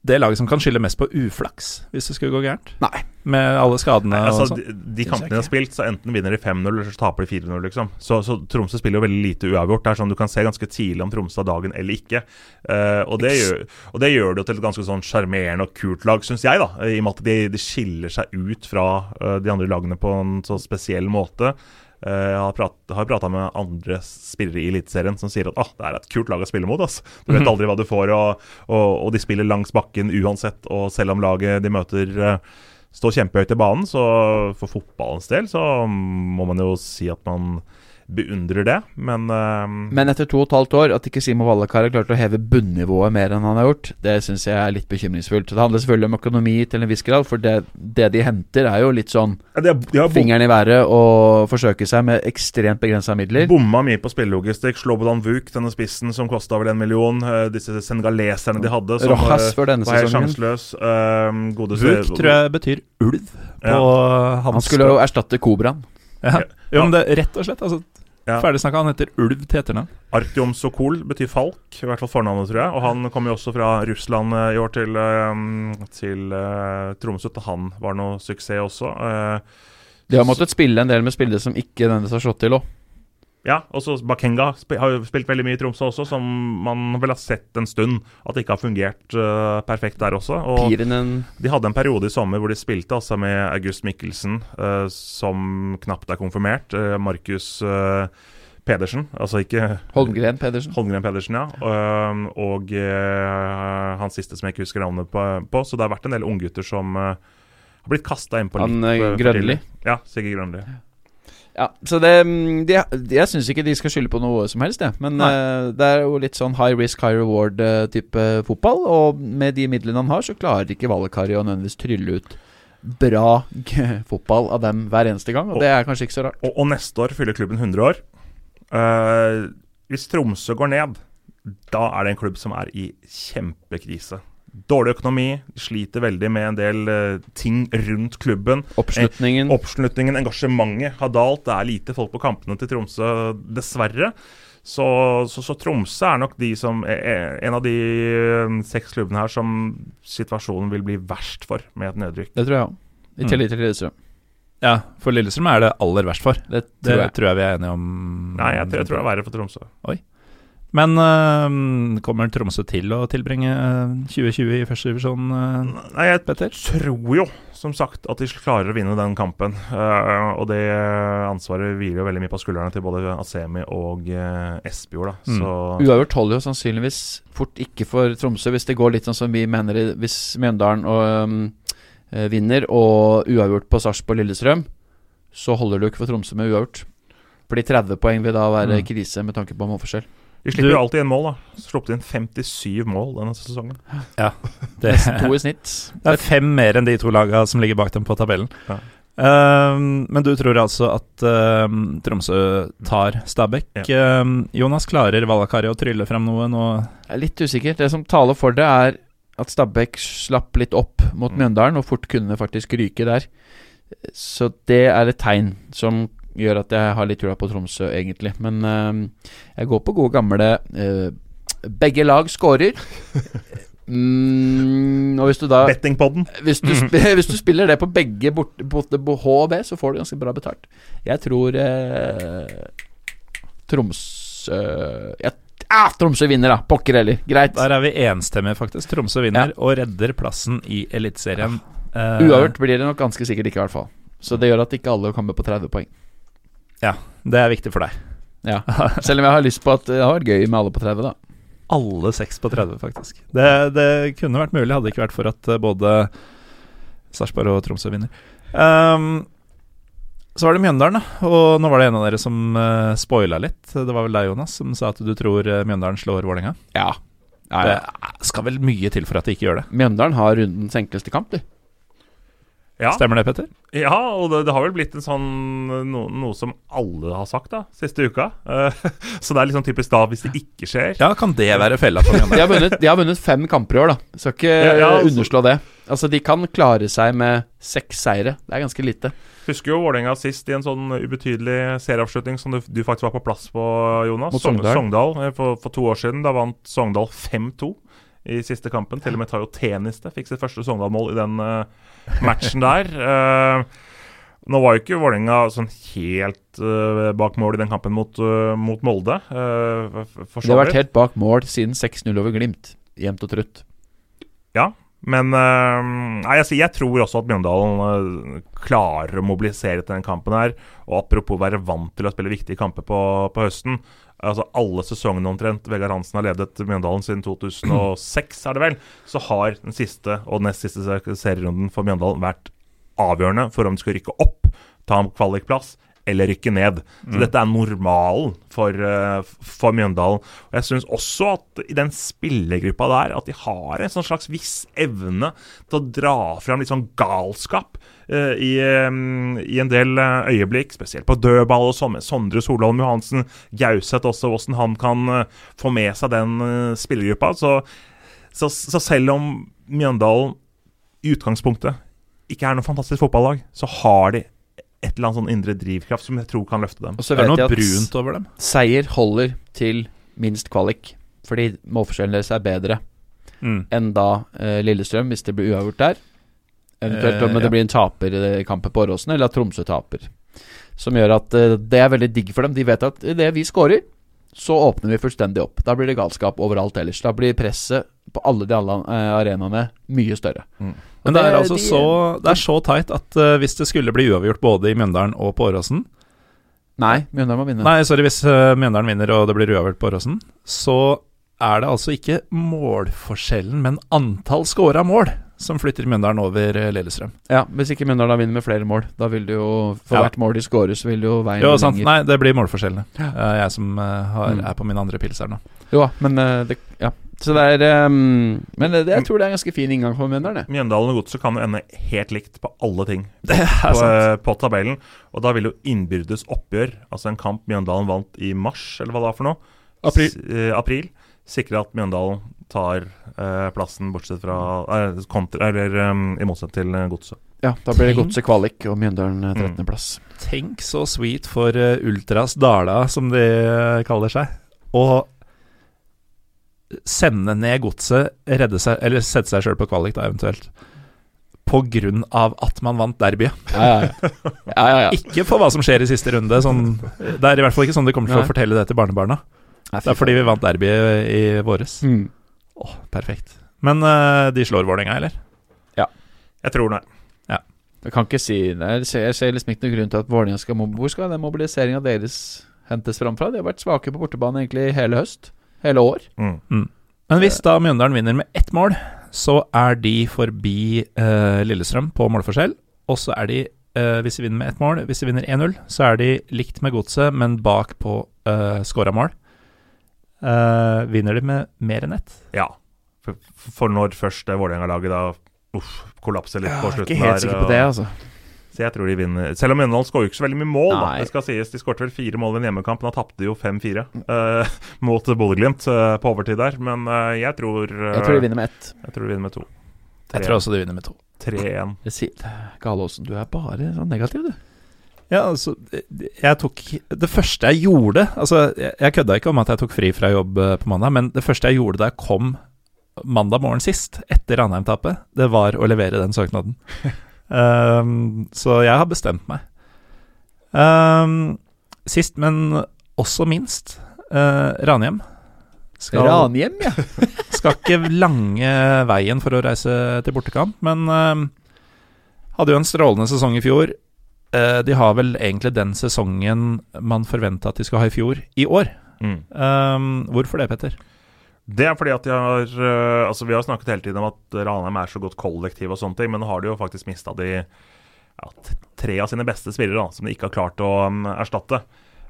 det laget som kan skylde mest på uflaks, hvis det skulle gå gærent? Nei. Med alle skadene Nei, og altså, sånn? de, de kampene de har spilt, så enten vinner de 5-0 eller så taper de 4-0. liksom så, så Tromsø spiller jo veldig lite uavgjort. Det er sånn Du kan se ganske tidlig om Tromsø har dagen eller ikke. Uh, og, det gjør, og det gjør det jo til et ganske sånn sjarmerende og kult lag, syns jeg. da I og med at de, de skiller seg ut fra uh, de andre lagene på en så spesiell måte. Eh, jeg har prat, har prata med andre spillere i Eliteserien som sier at ah, det er et kult lag å spille mot. ass. Du vet Mhm. aldri hva du får, og, og, og de spiller langs bakken uansett. Og selv om laget de møter eh, står kjempehøyt i banen, så for fotballens del så må man jo si at man beundrer det. Men, uh, Men etter to og et halvt år, at ikke Simo Vallakar har klart å heve bunnivået mer enn han har gjort, det syns jeg er litt bekymringsfullt. Det handler selvfølgelig om økonomi til en viss grad, for det, det de henter, er jo litt sånn ja, de har, de har fingeren i været og forsøke seg med ekstremt begrensa midler. bomma mye på spillelogistikk. Slobodan Vuk, denne spissen som kosta vel en million. eh, disse sengaleserne de hadde, som Rojas eh, før denne var helt sjanseløs. Uh, gode Vuk tror jeg betyr ulv på Ja. hans Han skulle jo erstatte Kobraen. ja. Jo, men det rett og slett. Altså, Ja. Ferdig snakka, han heter Ulv til etternavn. Artyom Sokol betyr falk, i hvert fall fornavnet, tror jeg. Og han kom jo også fra Russland eh, i år til, eh, til uh, Tromsø. og Han var noe suksess også. Uh, De har måttet spille en del med spillere som ikke nødvendigvis har slått til òg. Ja, og så Bakenga har jo spilt veldig mye i Tromsø også, som man vel har sett en stund at det ikke har fungert uh, perfekt der også. Og Pirinen de hadde en periode i sommer hvor de spilte altså med August Mikkelsen, uh, som knapt er konfirmert. Uh, Markus eh, Pedersen, altså ikke Holmgren Pedersen. Holmgren Pedersen, ja. Og, han siste som jeg ikke husker navnet på, på. Så det har vært en del unggutter som har blitt kasta inn på Han, litt Han Grønli. Ja, Sigurd Grønli. Ja, så det de, de, Jeg syns ikke de skal skylde på noe som helst, jeg. Men eh, det er jo litt sånn high risk, high reward-type fotball. Og med de midlene han har, så klarer ikke Valekari å nødvendigvis trylle ut bra fotball av dem hver eneste gang. Og det er kanskje ikke så rart. Og, og neste år fyller klubben 100 år. Uh, hvis Tromsø går ned, da er det en klubb som er i kjempekrise. Dårlig økonomi, sliter veldig med en del uh, ting rundt klubben. Oppslutningen Oppslutningen, engasjementet har dalt. Det er lite folk på kampene til Tromsø, dessverre. Så, så, så Tromsø er nok de som er- er en av de uh, seks klubbene her som situasjonen vil bli verst for med et nedrykk. Det tror jeg òg. I Mm. tillegg til Lillestrøm. Ja, for Lillestrøm er det aller verst for. Det Det tror jeg. tror jeg vi er enige om. Nei, jeg, tror- jeg tror det er verre for Tromsø. Men øh, kommer Tromsø til å tilbringe øh, 2020 i første divisjon, øh, Nei, jeg Petter? tror jo, som sagt, at de klarer å vinne den kampen. Uh, og det ansvaret hviler jo veldig mye på skuldrene til både Asemi og uh, Espejord. Mm. Uavgjort holder jo sannsynligvis fort ikke for Tromsø, hvis det går litt sånn som vi mener Hvis Mjøndalen og, eh, vinner, og uavgjort på Sarpsborg Lillestrøm, så holder det jo ikke for Tromsø med uavgjort. Fordi 30 poeng vil da være Mm. krise med tanke på målforskjell. De slipper Du- jo alltid inn mål, da. Sluppet inn 57 mål denne sesongen. Ja, Det, To i snitt. det er fem mer enn de to lagene som ligger bak dem på tabellen. Ja. Um, men du tror altså at um, Tromsø tar Stabæk. Ehm, Jonas, klarer Valakari å trylle frem noe nå? Jeg er litt usikker. Det som taler for det, er at Stabæk slapp litt opp mot Mm. Mjøndalen, og fort kunne faktisk ryke der. Så det er et tegn som gjør at jeg har litt trua på Tromsø, egentlig. Men uh, jeg går på gode gamle uh, Begge lag scorer. Mm, og hvis du da Bettingpodden. hvis hvis du spiller det på begge borte, både på H og B, så får du ganske bra betalt. Jeg tror eh, Tromsø jeg, ah, Tromsø vinner, da. Pokker heller. Greit. Der er vi enstemmige, faktisk. Tromsø vinner og redder plassen i Eliteserien. Ja. Uavgjort blir det nok ganske sikkert ikke, i hvert fall. Så det gjør at ikke alle kommer på 30 poeng. Det er viktig for deg. Ja. Selv om jeg har lyst på at det har vært gøy med alle på 30, da. Alle seks på 30, faktisk. Det, det kunne vært mulig, hadde det ikke vært for at eh, både Sarpsborg og Tromsø vinner. Um, så var det Mjøndalen, da. Og nå var det en av dere som uh, spoila litt. Det var vel deg, Jonas, som sa at du tror eh, Mjøndalen slår Vålerenga. Ja. ja, ja. Det skal vel mye til for at de ikke gjør det. Mjøndalen har rundens enkleste kamp, du. Ja, Stemmer det, Petter? ja og det, det har vel blitt en sånn no, noe som alle har sagt da siste uka. Uh, så det er sånn typisk da hvis det ikke skjer. Ja, kan det være fella for De har vunnet, de har vunnet fem kamper i år, da. Skal ikke Ja, ja, altså- underslå det. Altså, de kan klare seg med seks seire. Det er ganske lite. Husker jo Vålerenga sist i en sånn ubetydelig serieavslutning som du, du faktisk var på plass på, Jonas. Mot Sogndal. Sogndal eh, for, for to år siden. Da vant Sogndal 5-2 i siste kampen. Til og med Tayo Teniste fikk sitt første Sogndal-mål i den eh, matchen der. Eh, nå var jo ikke Vålerenga sånn helt eh, bak mål i den kampen mot, mot Molde. det har vært helt bak mål siden 6-0 over Glimt. Jevnt og trutt. Ja, Men nei, jeg, jeg tror også at Mjøndalen klarer å mobilisere til den kampen her. Og apropos være vant til å spille viktige kamper på, på høsten. Altså Alle sesongene omtrent Vegard Hansen har ledet Mjøndalen siden 2006, er det vel. Så har den siste og nest siste serierunden for Mjøndalen vært avgjørende for om de skal rykke opp, ta en kvalikplass eller rykke ned. Så dette er normalen for, eh, for Mjøndalen. Og jeg syns også at i den spillergruppa der, at de har en sånn slags viss evne til å dra fram litt sånn galskap i, eh, i en del eh, øyeblikk, spesielt på dødball og sånn, med Sondre Solholm Johansen, Gauseth også, hvordan han kan eh, få med seg den spillergruppa. Så, så, så selv om Mjøndalen i utgangspunktet ikke er noe fantastisk fotballag, så har de et eller annet sånn indre drivkraft som jeg tror kan løfte dem. Og så Det er noe jeg at brunt over dem. seier holder til minst kvalik. Fordi målforskjellen deres er bedre Mm. enn da eh, Lillestrøm, hvis det blir uavgjort der. Eventuelt Eh, om det ja. blir en taper i kampen på Åråsen, eller at Tromsø taper. Som gjør at uh, det er veldig digg for dem. De vet at idet vi scorer, så åpner vi fullstendig opp. Da blir det galskap overalt ellers. Da blir presset på alle de alle eh, arenaene mye større. Mm. Men det er altså de- så Det er så tight at uh, hvis det skulle bli uavgjort både i Mjøndalen og på Åråsen Nei, Mjøndalen må vinne. Nei, sorry, hvis uh, Mjøndalen vinner og det blir uavgjort på Åråsen, så er det altså ikke målforskjellen, men antall scora mål som flytter Mjøndalen over eh, Lillestrøm. Ja, Hvis ikke Mjøndalen da vinner med flere mål, da vil det jo For Ja. hvert mål de skårer, så vil det jo veien Jo, sant. lenger. Nei, det blir målforskjellene. Ja. Eh, jeg som eh, har, Mm. er på min andre pils her nå. Jo da, men det, Ja. Så det er um, Men det, jeg tror det er en ganske fin inngang for Mjøndalen, det. Mjøndalen og Godset kan jo ende helt likt på alle ting på, på tabellen. Og da vil jo innbyrdes oppgjør, altså en kamp Mjøndalen vant i mars, eller hva det var for noe April. S april sikre at Mjøndalen tar eh, plassen, bortsett fra eh, kontra, Eller um, i motsetning til eh, Godset. Ja, da blir det Godset kvalik og Mjøndalen eh, Mm. 13.-plass. Tenk så sweet for uh, Ultras Dala, som de uh, kaller seg, å sende ned godset, redde seg, eller sette seg sjøl på kvalik, da eventuelt. På grunn av at man vant derbyet. Ja, ja, ja. ja, ja, ja. Ikke for hva som skjer i siste runde. Sånn, det er i hvert fall ikke sånn de kommer til Nei. å fortelle det til barnebarna. Det er fordi vi vant derbyet i våres. mm. Åh, perfekt. Men uh, de slår Vålerenga, eller? Ja. Jeg tror det. Jeg kan ikke si det. Jeg ser, jeg ser liksom ikke noen grunn til at Vålerenga skal mobbe. Hvor skal den mobiliseringa deres hentes fram fra? De har vært svake på bortebane egentlig hele høst. Hele år. Mm. Men hvis da Mjøndalen vinner med ett mål, så er de forbi uh, Lillestrøm på målforskjell. Og så er de, uh, hvis de vinner med ett mål, hvis de vinner 1-0, så er de likt med Godset, men bak på uh, scora mål. Eh, vinner de med mer enn ett? Ja. For, for når først det Vålerenga-laget da uff, kollapser litt på Jeg er ikke helt sikker på det, altså. Så jeg tror de vinner. Selv om Mjøndalen skårer ikke så veldig mye mål, da. Nei. Det skal sies. De skåret vel fire mål i en hjemmekamp. Da tapte de jo 5-4 uh, mot Bodø-Glimt uh, på overtid der. Men eh, jeg tror eh, Jeg tror de vinner med ett. Jeg tror de vinner med to. Jeg tror også de vinner med to. 3-1. Sier- Galåsen, du er bare sånn negativ, du. Ja, altså Jeg tok Det første jeg gjorde Altså, jeg, jeg kødda ikke om at jeg tok fri fra jobb eh, på mandag, men det første jeg gjorde da jeg kom mandag morgen sist, etter Ranheim-tapet, det var å levere den søknaden. um, så jeg har bestemt meg. Um, sist, men også minst, uh, Ranhjem. Skal, Ranhjem, ja. skal ikke lange veien for å reise til bortekamp, men um, hadde jo en strålende sesong i fjor. Eh, de har vel egentlig den sesongen man forventa at de skulle ha i fjor, i år. Mm. Um, hvorfor det, Petter? Det er fordi at de har øh, Altså Vi har snakket hele tiden om at Ranheim er så godt kollektiv og sånne ting, men nå har de jo faktisk mista de ja, tre av sine beste spillere, da, som de ikke har klart å um, erstatte.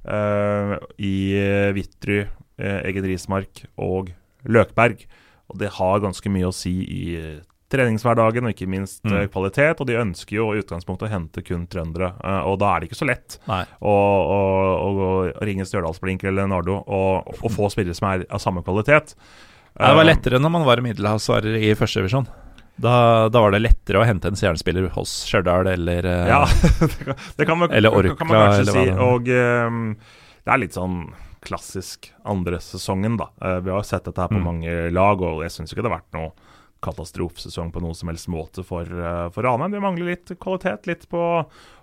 Uh, I uh, Vitry, eh, Egen Rismark og Løkberg. Og det har ganske mye å si i eh, treningshverdagen, og ikke minst Mm. eh, kvalitet. Og de ønsker jo i utgangspunktet å hente kun trøndere, eh, og da er det ikke så lett å, å, å, ringe Stjørdalsblink eller Nardo og, og få spillere som er av samme kvalitet. Ja, det var Eh, lettere når man var middelhavsvarer i første divisjon. Da, da var det lettere å hente en stjernespiller hos Stjørdal eller Ja, det kan, det kan, man, Eller kan- kan man kanskje si. det. Og um, det er litt sånn klassisk andre sesongen, da. Uh, vi har sett dette her på Mm. mange lag, og jeg syns ikke det har vært noe katastrofesesong på noe som helst måte for, uh, for Ranheim. Det mangler litt kvalitet, litt på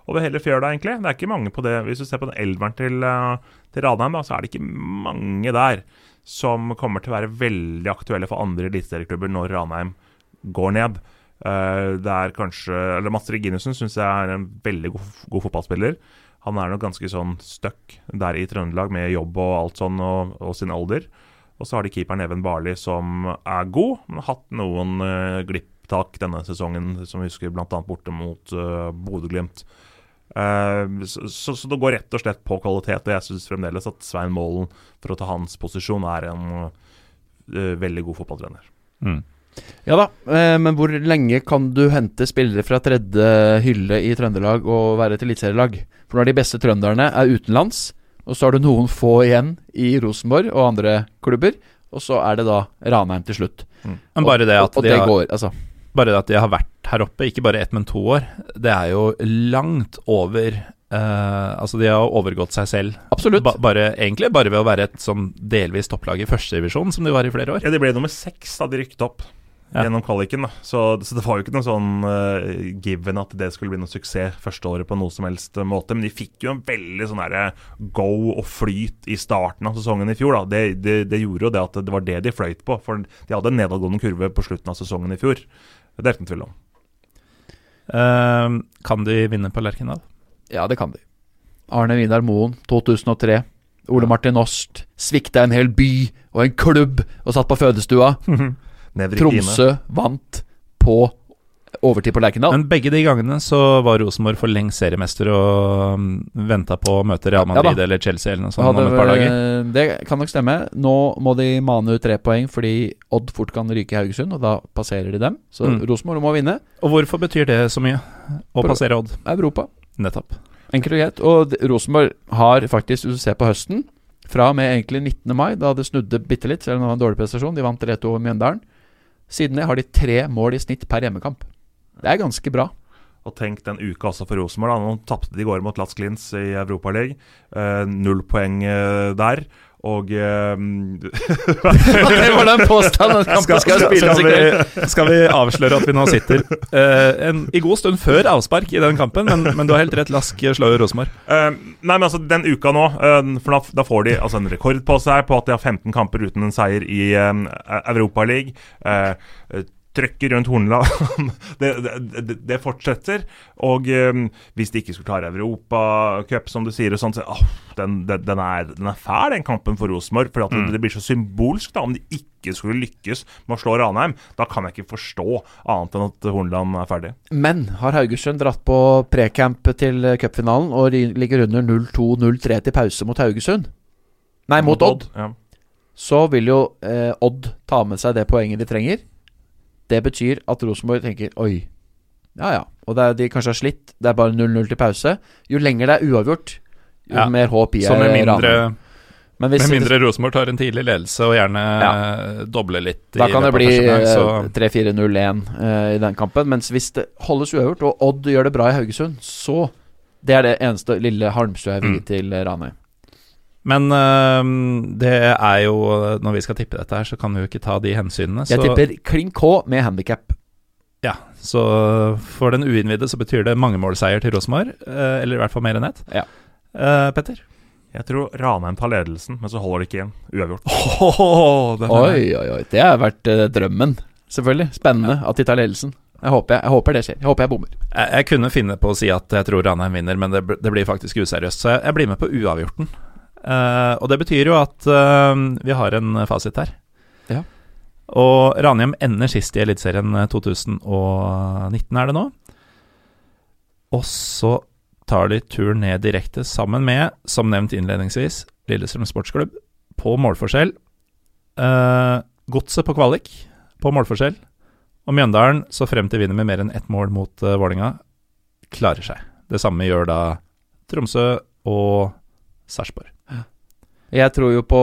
over hele fjøla, egentlig. Det er ikke mange på det. Hvis du ser på den elveren til, eh, til Ranheim, så er det ikke mange der som kommer til å være veldig aktuelle for andre eliteserieklubber når Ranheim går ned. Eh, det er kanskje Eller Mats Reginussen syns jeg er en veldig god, god fotballspiller. Han er nok ganske sånn stuck der i Trøndelag med jobb og alt sånn, og, og sin alder. Og så har de keeperen Even Barli som er god, men har hatt noen uh, glipptak denne sesongen, som vi husker bl.a. borte mot uh, Bodø-Glimt. Uh, så, so, so det går rett og slett på kvalitet, og jeg syns fremdeles at Svein Målen, for å ta hans posisjon, er en uh, veldig god fotballtrener. mm. Ja da, men hvor lenge kan du hente spillere fra tredje hylle i Trøndelag og være et eliteserielag? For når de beste trønderne er utenlands, og så har du noen få igjen i Rosenborg og andre klubber, og så er det da Ranheim til slutt. Men bare det og, og, og de det har går, altså. Bare det at de har vært her oppe, ikke bare ett, men to år, det er jo langt over Uh, Altså, de har overgått seg selv. Absolutt. Ba, bare, egentlig bare ved å være et sånn delvis topplag i førstedivisjon, som de var i flere år. Ja, De ble nummer seks da de rykket opp Ja. gjennom kvaliken. da så, så det var jo ikke noe sånn uh, given at det skulle bli noe suksess første året på noe som helst eh, måte. Men de fikk jo en veldig sånn der, go og flyt i starten av sesongen i fjor. da Det, det, det gjorde jo det at det var det de fløyt på. For de hadde en nedadgående kurve på slutten av sesongen i fjor. Det er ikke noen tvil om. Uh, kan de vinne på Lerkendal? Ja, det kan de. Arne Vidar Moen, 2003. Ole Martin Ost svikta en hel by og en klubb og satt på fødestua. Tromsø vant på overtid på Lerkendal. Men begge de gangene så var Rosenborg for lengst seriemester og um, venta på å møte Real Ja, Madrid da. eller Chelsea eller noe sånt om et par dager. eh, det kan nok stemme. Nå må de mane ut tre poeng fordi Odd fort kan ryke i Haugesund, og da passerer de dem. Så Mm. Rosenborg må vinne. Og hvorfor betyr det så mye å For- passere Odd? Europa. Nettopp. Enkelt og greit. Og Rosenborg har faktisk, hvis du ser på høsten, fra og med egentlig 19. mai, da det snudde bitte litt, selv om det var en dårlig prestasjon, de vant 3-2 over Mjøndalen. Siden det har de tre mål i snitt per hjemmekamp. Det er ganske bra. Og tenk den uka også for Rosenborg. Nå tapte de i går mot Lats Klins i Europaligaen. Uh, null poeng eh, der. Og um, det var den påstanden! Skal skal, i vi, skal vi avsløre at vi nå sitter uh, en, i god stund før avspark i den kampen, men, men du har helt rett, Lask slår Rosenborg. Uh, nei, men altså, den uka nå uh, For da, da får de altså en rekord på seg på at de har 15 kamper uten en seier i uh, Europaligaen. Uh, Trøkket rundt Hornland. det, det, det, fortsetter. Og eh, hvis de ikke skulle klare Europacup, som du sier, og sånt, så, oh, den, den, den, er, den er fæl, den kampen for Rosenborg. For at det, det blir så symbolsk da om de ikke skulle lykkes med å slå Ranheim. Da kan jeg ikke forstå annet enn at Hornland er ferdig. Men har Haugesund dratt på precamp til cupfinalen og ligger under 0-2-0-3 til pause mot Haugesund? Nei, mot Odd. Ja. Så vil jo eh, Odd ta med seg det poenget de trenger. Det betyr at Rosenborg tenker Oi, ja ja, og det er, de kanskje har slitt, det er bare 0-0 til pause. Jo lenger det er uavgjort, jo Ja. mer håp gir Ranheim. Men hvis med mindre Rosenborg tar en tidlig ledelse og gjerne Ja. eh, dobler litt Da kan det bli første gang, så eh, 3-4-0-1 uh, i den kampen. Mens hvis det holdes uavgjort, og Odd gjør det bra i Haugesund, så Det er det eneste lille halmstrået jeg vil gi Mm. til eh, Ranheim. Men eh, det er jo Når vi skal tippe dette her, så kan vi jo ikke ta de hensynene. Jeg tipper klin K med handikap. Ja, så for den uinnvidde så betyr det mangemålseier til Rosenborg. eh, eller i hvert fall mer enn ett. Ja. Uh, Petter? Jeg tror Ranheim tar ledelsen, men så holder det ikke igjen. Uavgjort. Oh, Oi, oi, oi. Det har vært uh, drømmen. Selvfølgelig. Spennende at de tar ledelsen. Jeg håper, jeg, jeg håper det skjer. Jeg håper jeg bommer. Jeg, jeg kunne finne på å si at jeg tror Ranheim vinner, men det, det blir faktisk useriøst. Så jeg, jeg blir med på uavgjorten. Eh, og det betyr jo at uh, vi har en fasit her. Ja. Og Ranheim ender sist i Eliteserien eh, 2019, er det nå. Og så tar de turen ned direkte sammen med, som nevnt innledningsvis, Lillestrøm Sportsklubb på målforskjell. Uh, Godset på kvalik på målforskjell. Og Mjøndalen, så frem til vinner med mer enn ett mål mot uh, Vålinga, klarer seg. Det samme gjør da Tromsø og Sarpsborg. Jeg tror jo på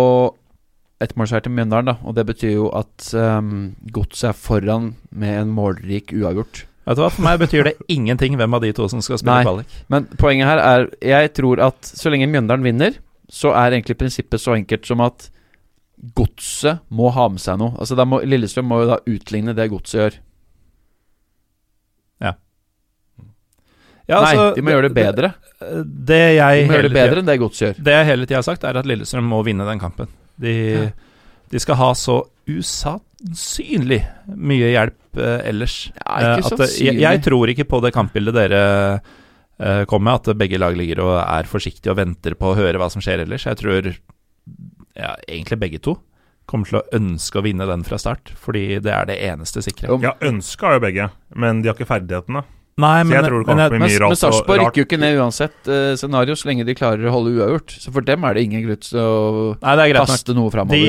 ettmålseier til Mjøndalen, da. Og det betyr jo at um, Godset er foran med en målrik uavgjort. Vet du hva, For meg betyr det ingenting hvem av de to som skal spille Nei. kvalik. Men poenget her er Jeg tror at så lenge Mjøndalen vinner, så er egentlig prinsippet så enkelt som at Godset må ha med seg noe. Altså må, Lillestrøm må jo da utligne det Godset gjør. Ja, Nei, altså, de må gjøre det bedre. Det, det jeg De må gjøre det bedre tiden- enn det Gods gjør. Det jeg hele tida har sagt, er at Lillestrøm må vinne den kampen. De, Ja. de skal ha så usannsynlig mye hjelp eh, ellers. Ja, Eh, ikke at det, jeg, jeg tror ikke på det kampbildet dere eh, kom med, at begge lag ligger og er forsiktige og venter på å høre hva som skjer ellers. Jeg tror ja, egentlig begge to kommer til å ønske å vinne den fra start, fordi det er det eneste sikre. Ja, ønska jo begge, men de har ikke ferdighetene. Nei, Så men, jeg tror det men kommer til å bli Men, mye men rart Men Sarpsborg rykker jo ikke ned uansett uh, scenario, så lenge de klarer å holde uavgjort. Så for dem er det ingen grunn til å Nei, det er greit kaste noe De,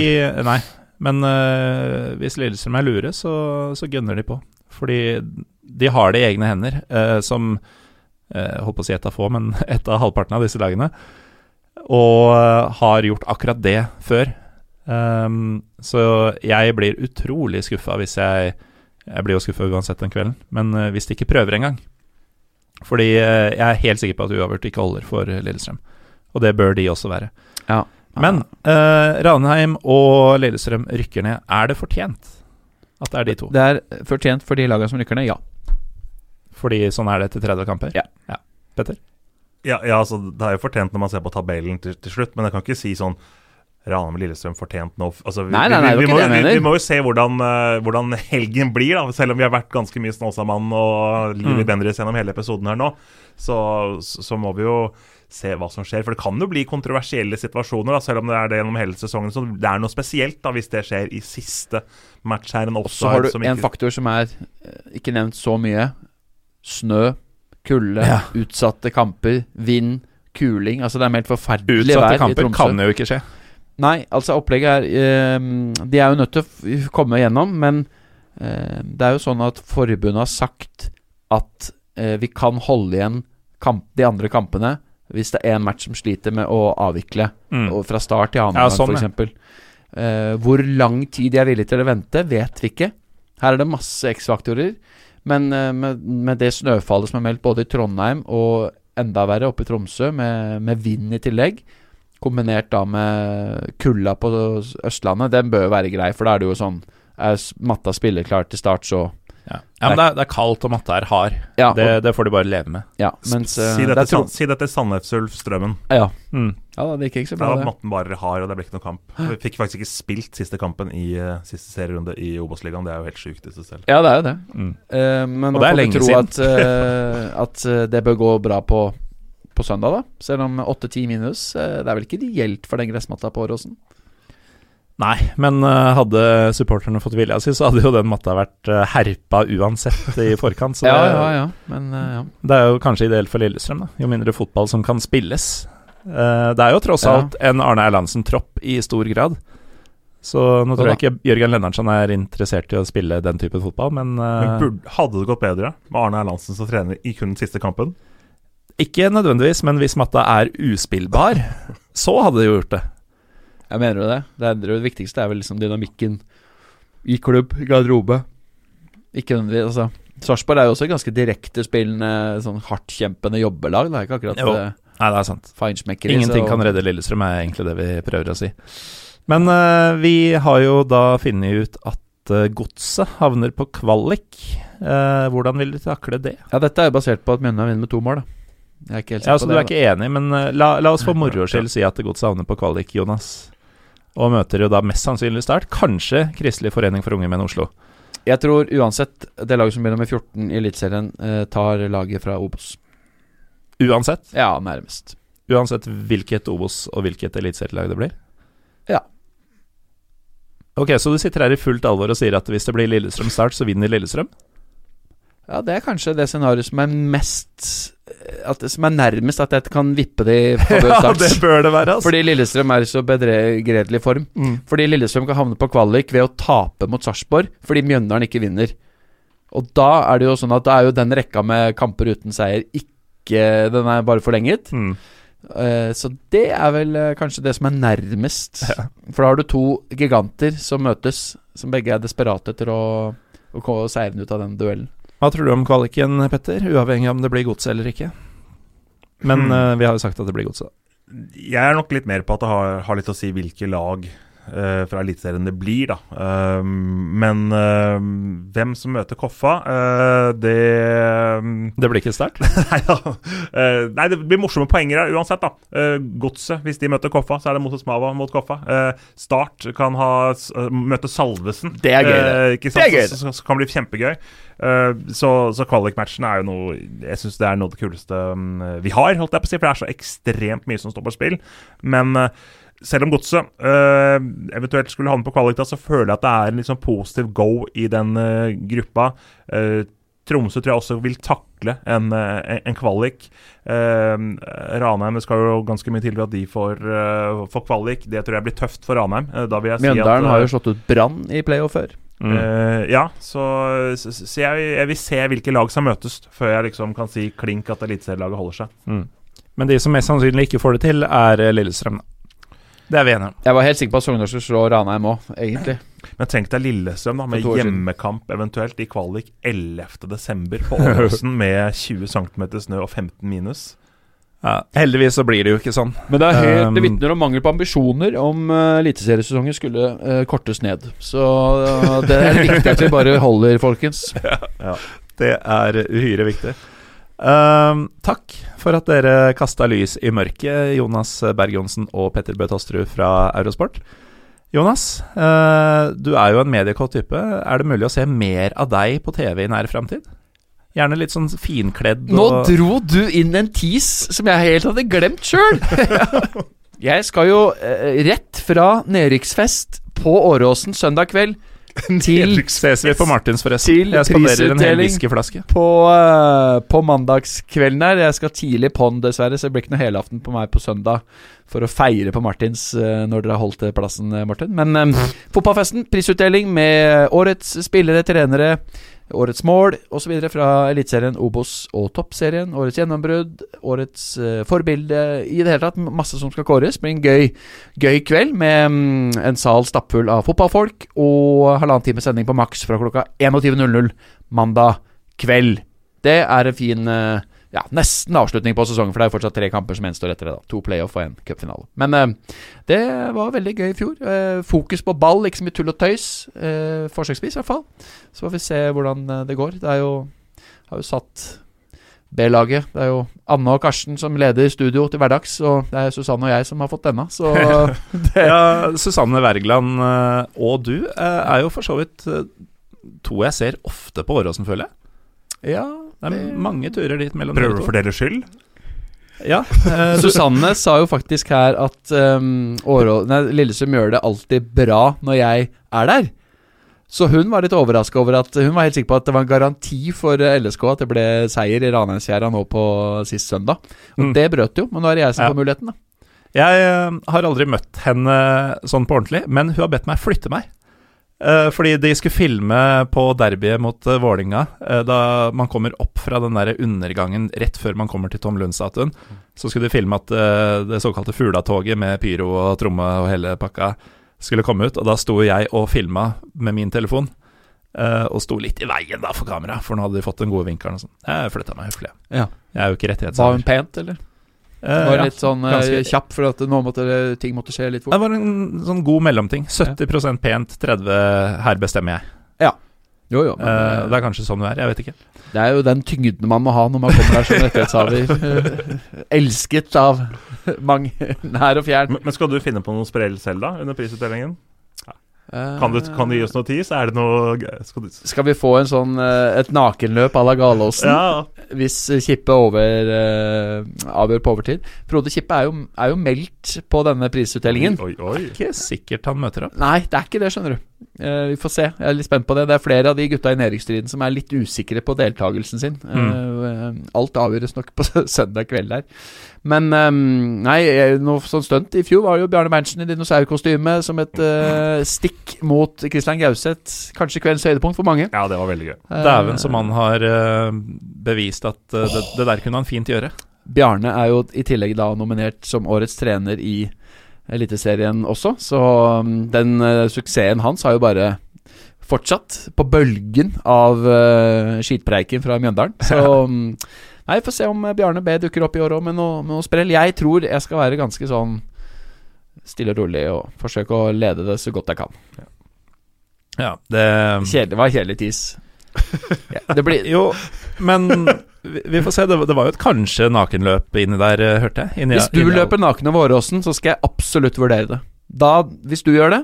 nei, men uh, hvis Lillestrøm er lure, så, så gønner de på. Fordi de har det i egne hender, uh, som uh, Holdt på å si ett av få, men ett av halvparten av disse lagene. Og har gjort akkurat det før. Um, så jeg blir utrolig skuffa hvis jeg Jeg blir jo skuffa uansett den kvelden, men øh, hvis de ikke prøver engang. Fordi øh, jeg er helt sikker på at uavgjort ikke holder for Lillestrøm. Og det bør de også være. Ja. Men eh, Ranheim og Lillestrøm rykker ned. Er det fortjent at det er de to? Det er fortjent for de lagene som rykker ned, ja. Fordi sånn er det etter 30 kamper? Ja. Petter? Ja, ja, altså, Det er jo fortjent når man ser på tabellen til, til slutt, men jeg kan ikke si sånn Ranheim og Lillestrøm fortjent nå altså, vi, Nei, nei, nei, vi, vi, må, vi, vi må jo se hvordan, uh, hvordan helgen blir, da selv om vi har vært ganske mye Snåsamann og Livi Mm. Bendriss gjennom hele episoden her nå. Så, så, så må vi jo se hva som skjer. For det kan jo bli kontroversielle situasjoner, da, selv om det er det gjennom hele sesongen. Så det er noe spesielt da hvis det skjer i siste match her. Og Så har du en ikke faktor som er eh, ikke nevnt så mye. Snø, kulde, Ja. utsatte kamper, vind, kuling. Altså det er meldt forferdelig vær Utsatte kamper kan jo ikke skje. Nei, altså opplegget er eh, De er jo nødt til å komme gjennom, men eh, det er jo sånn at forbundet har sagt at eh, vi kan holde igjen kamp, de andre kampene hvis det er en match som sliter med å avvikle Mm. og fra start til annen Ja, sånn, eksempel. Eh, hvor lang tid de er villige til å vente, vet vi ikke. Her er det masse X-faktorer. Men eh, med, med det snøfallet som er meldt både i Trondheim og enda verre oppe i Tromsø, med, med vind i tillegg, kombinert da med kulda på Østlandet, den bør jo være grei, for da er det jo sånn Er matta spilleklar til start, så Ja, ja men det er, det er kaldt, og matta er hard. Ja, Det, og, det får de bare leve med. ja mens eh, Si det dette, er si dette Sandnes-Ulf Strømmen. ja. Mm. ja, det gikk ikke så Da bra, var det. matten bare hard, og det ble ikke noen kamp. Vi fikk faktisk ikke spilt siste kampen i uh, siste serierunde i Obos-ligaen. Det er jo helt sjukt i seg selv. Ja, det er jo det. Mm. Uh, men Og man det er får lenge ikke tro siden. at, at det bør gå bra på, på søndag, da. Selv om 8-10 minus. eh, det er vel ikke ideelt for den gressmatta på Åråsen? Nei, men eh, hadde supporterne fått vilja si, så hadde jo den matta vært uh, herpa uansett i forkant. Så Ja, det, ja, ja. Men eh, ja. det er jo kanskje ideelt for Lillestrøm, da. Jo mindre fotball som kan spilles. Eh, det er jo tross Ja. alt en Arne Erlandsen-tropp i stor grad. Så nå tror jeg ikke Jørgen Lennartsen er interessert i å spille den typen fotball, men, Men eh, burde, hadde det gått bedre med Arne Erlandsen som trener i kun den siste kampen? Ikke nødvendigvis, men hvis matta er uspillbar, så hadde det jo gjort det. Jeg mener jo det. Det, er, det viktigste er vel liksom dynamikken i klubb, garderobe. Ikke nødvendigvis, altså. Sarpsborg er jo også et ganske direktespillende, sånn hardtkjempende jobbelag. Det er ikke akkurat Jo. uh, Nei, det er sant. Ingenting så- kan redde Lillestrøm, er egentlig det vi prøver å si. Men uh, vi har jo da funnet ut at uh, Godset havner på kvalik. Uh, hvordan vil du takle det? Ja, dette er jo basert på at Mjøndalen vinner med to mål, da. Jeg er ikke helt Ja, sikker altså på Du er ikke enig, men eh, la, la oss for moro skyld si at Godset havner på kvalik, Jonas. Og møter jo da mest sannsynlig Start. Kanskje Kristelig forening for unge menn Oslo. Jeg tror uansett det laget som begynner med 14 i Eliteserien, eh, tar laget fra Obos. Uansett. Ja, nærmest. Uansett hvilket Obos og hvilket eliteserielag det blir? Ja. Ok, så du sitter her i fullt alvor og sier at hvis det blir Lillestrøm Start, så vinner Lillestrøm? Ja, det er kanskje det scenarioet som er mest at Som er nærmest at jeg kan vippe det i Ja, det bør det være, altså. Fordi Lillestrøm er i så bedregredelig form. Mm. Fordi Lillestrøm kan havne på kvalik ved å tape mot Sarpsborg fordi Mjøndalen ikke vinner. Og da er det jo sånn at da er jo den rekka med kamper uten seier ikke Den er bare forlenget. Mm. Eh, så det er vel eh, kanskje det som er nærmest. For da har du to giganter som møtes, som begge er desperate etter å, å gå seirende ut av den duellen. Hva tror du om kvaliken, Petter? Uavhengig av om det blir godset eller ikke. Men Hmm. uh, vi har jo sagt at det blir godset. Jeg er nok litt mer på at det har, har litt å si hvilke lag eh, fra Eliteserien det blir, da. Uh, men uh, hvem som møter Koffa, det Det blir ikke Start? Nei ja. Nei, det blir morsomme poenger uansett, da. Uh, Godset, hvis de møter Koffa, så er det Moses Mava mot Koffa. Start kan ha, møte Salvesen. Det er gøy, det. Det er gøy, Så, så, så kan bli kjempegøy. så så kvalikmatchen er jo noe Jeg syns det er noe av det kuleste mm, vi har, holdt jeg på å si, for det er så ekstremt mye som står på spill. Men eh, selv om Godset uh, eventuelt skulle havne på kvalik, så føler jeg at det er en sånn positiv go i den uh, gruppa. Uh, Tromsø tror jeg også vil takle en, en, kvalik. Ranheim det skal jo ganske mye til for at de får, får kvalik. Det tror jeg blir tøft for Ranheim. Da vil jeg si at Mjøndalen eh, har jo slått ut Brann i playoff før. Mm. Uh, ja, så, så, så jeg, jeg vil se hvilke lag som møtes, før jeg liksom kan si klink at eliteserielaget holder seg. Mm. Men de som mest sannsynlig ikke får det til, er Lillestrøm. da. Det er vi enige om. Jeg var helt sikker på at Sogndal skulle slå Ranheim òg, egentlig. Men tenk deg Lillestrøm da med hjemmekamp eventuelt i kvalik 11.12. på Åråsen med 20 cm snø og 15 minus. Ja, heldigvis så blir det jo ikke sånn. Men det, er helt, Um, det vitner om mangel på ambisjoner om uh, skulle uh, kortes ned. Så uh, det er viktig at vi bare holder, folkens. Det er uhyre viktig. Um, takk for at dere kasta lys i mørket, Jonas Berg Johnsen og Petter Bø Tosterud fra Eurosport. Jonas, eh, du er jo en mediekåt type. Er det mulig å se mer av deg på TV i nær framtid? Gjerne litt sånn finkledd Nå dro du inn en tease som jeg helt hadde glemt sjøl! jeg skal jo eh, rett fra nedrykksfest på Åråsen søndag kveld til Ses vi på Martins, forresten? Jeg spanderer en hel whiskyflaske. på, uh, på mandagskvelden her. Jeg skal tidlig på'n, dessverre, så det blir ikke noe helaften på meg på søndag for å feire på Martins uh, når dere har holdt eh, plassen, Martin. Men um, fotballfesten, prisutdeling med årets spillere, trenere, årets mål osv. fra Eliteserien, Obos og Toppserien. Årets gjennombrudd, årets uh, forbilde. I det hele tatt masse som skal kåres. Blir en gøy, gøy kveld med um, en sal stappfull av fotballfolk og halvannen time sending på maks fra klokka 21.00 mandag kveld. Det er en fin eh, ja, nesten avslutning på sesongen, for det er jo fortsatt tre kamper som gjenstår etter det. da To playoff og én cupfinale. Men eh, det var veldig gøy i fjor. Eh, fokus på ball, ikke så mye tull og tøys. Eh, forsøksvis, i hvert fall. Så får vi se hvordan eh, det går. Det er jo Har jo satt B-laget. Det er jo Anne og Karsten som leder studio til hverdags, og det er Susanne og jeg som har fått denne. Så Ja, Susanne Wergeland eh, og du eh, er jo for så vidt to jeg ser ofte på Åråsen, føler jeg. Ja, Det er mange turer dit mellom Prøver du å fordele skyld? Ja, eh, Susanne sa jo faktisk her at um, Lillesund gjør det alltid bra når jeg er der. Så hun var litt overraska over at Hun var helt sikker på at det var en garanti for eh, LSK at det ble seier i Ranheimsfjæra nå på sist søndag. Og Mm. det brøt jo, men nå er det jeg som Ja. får muligheten, da. Jeg eh, har aldri møtt henne sånn på ordentlig, men hun har bedt meg flytte meg. Eh, fordi de skulle filme på derbyet mot uh, Vålinga, eh, da man kommer opp fra den der undergangen rett før man kommer til Tom Lund-statuen. Så skulle de filme at eh, det såkalte Fulatoget med pyro og tromme og hele pakka skulle komme ut. Og da sto jeg og filma med min telefon. eh, og sto litt i veien da for kamera, for nå hadde de fått den gode vinkelen. og sånn. Jeg flytta meg høflig. Ja. Jeg er jo ikke Var hun pent, eller? Eh, Var ja. litt sånn eh, ganske- kjapp for at nå måtte det, ting måtte skje litt fort. Det var en sånn god mellomting. 70% pent, 30 her bestemmer jeg. Jo, jo. Men, Eh, eh, det er kanskje sånn du er, jeg vet ikke. det er jo den tyngden man må ha når man kommer her som rettighetshaver. Eh, Elsket av mange nær og fjern. Men, men skal du finne på noe sprell selv, da, under prisutdelingen? Kan du, kan du gi oss noe tis? Er det noe skal du, Skal vi få en sånn eh, et nakenløp à la Galåsen Ja. hvis Kippe over, uh, avgjør på overtid? Frode Kippe er jo, er jo meldt på denne prisutdelingen. Oi, oi. Ikke sikkert han møter opp. Nei, det er ikke det, skjønner du. Eh, vi får se. Jeg er litt spent på det. Det er flere av de gutta i nedrykksstriden som er litt usikre på deltakelsen sin. Mm. alt avgjøres nok på søndag kveld der. Men eh, nei, noe sånn stunt i fjor var jo Bjarne Berntsen i dinosaurkostyme som et uh, stikk mot Christian Gauseth. Kanskje kveldens høydepunkt for mange. Ja, det var veldig gøy. Eh, Dæven som han har eh, bevist at eh, det, det der kunne han fint gjøre. Bjarne er jo i tillegg da nominert som årets trener i Eliteserien også, så um, den eh, suksessen hans har jo bare fortsatt på bølgen av uh, skitpreiken fra Mjøndalen. Så um, Nei, får se om eh, Bjarne B dukker opp i år òg med noe, noe sprell. Jeg tror jeg skal være ganske sånn stille og rolig og forsøke å lede det så godt jeg kan. Ja, det Kjedelig, var kjedelig tis. Ja, det blir Jo, men vi, får se. Det, det var jo et kanskje nakenløp inni der, eh, hørte jeg. Inni, Hvis du inni- løper naken over Åråsen, så skal jeg absolutt vurdere det. Da, hvis du gjør det,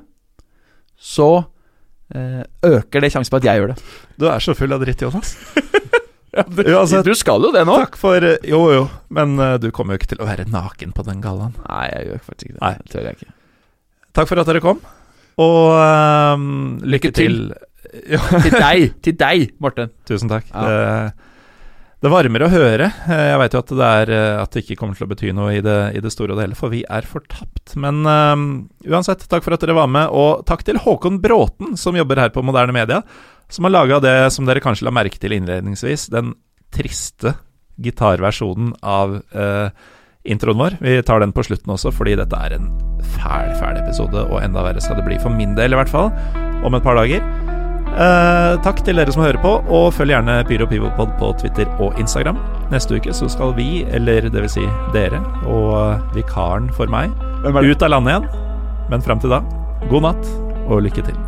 så eh, øker det sjansen på at jeg gjør det. Du er så full av dritt, Jonas. du, Uansett, du skal jo det nå. takk for eh, Jo, jo, men uh, du kommer jo ikke til å være naken på den gallaen. Nei, jeg gjør faktisk ikke det. Nei. Det tør jeg ikke. Takk for at dere kom, og uh, lykke Lykke til. til. Til deg, til deg, Morten. tusen takk. Ja. Det, det varmer å høre. Eh, Jeg veit jo at det, er, eh, at det ikke kommer til å bety noe i det, i det store og det hele, for vi er fortapt. Men um, uansett, takk for at dere var med, og takk til Håkon Bråten, som jobber her på Moderne Media, som har laga det som dere kanskje la merke til innledningsvis, den triste gitarversjonen av uh, introen vår. Vi tar den på slutten også, fordi dette er en fæl, fæl episode, og enda verre skal det bli for min del, i hvert fall, om et par dager. Eh, takk til dere som hører på, og følg gjerne Pyro Pivopod på Twitter og Instagram. Neste uke så skal vi, eller det vil si dere, og vikaren for meg, ut av landet igjen. Men fram til da, god natt og lykke til.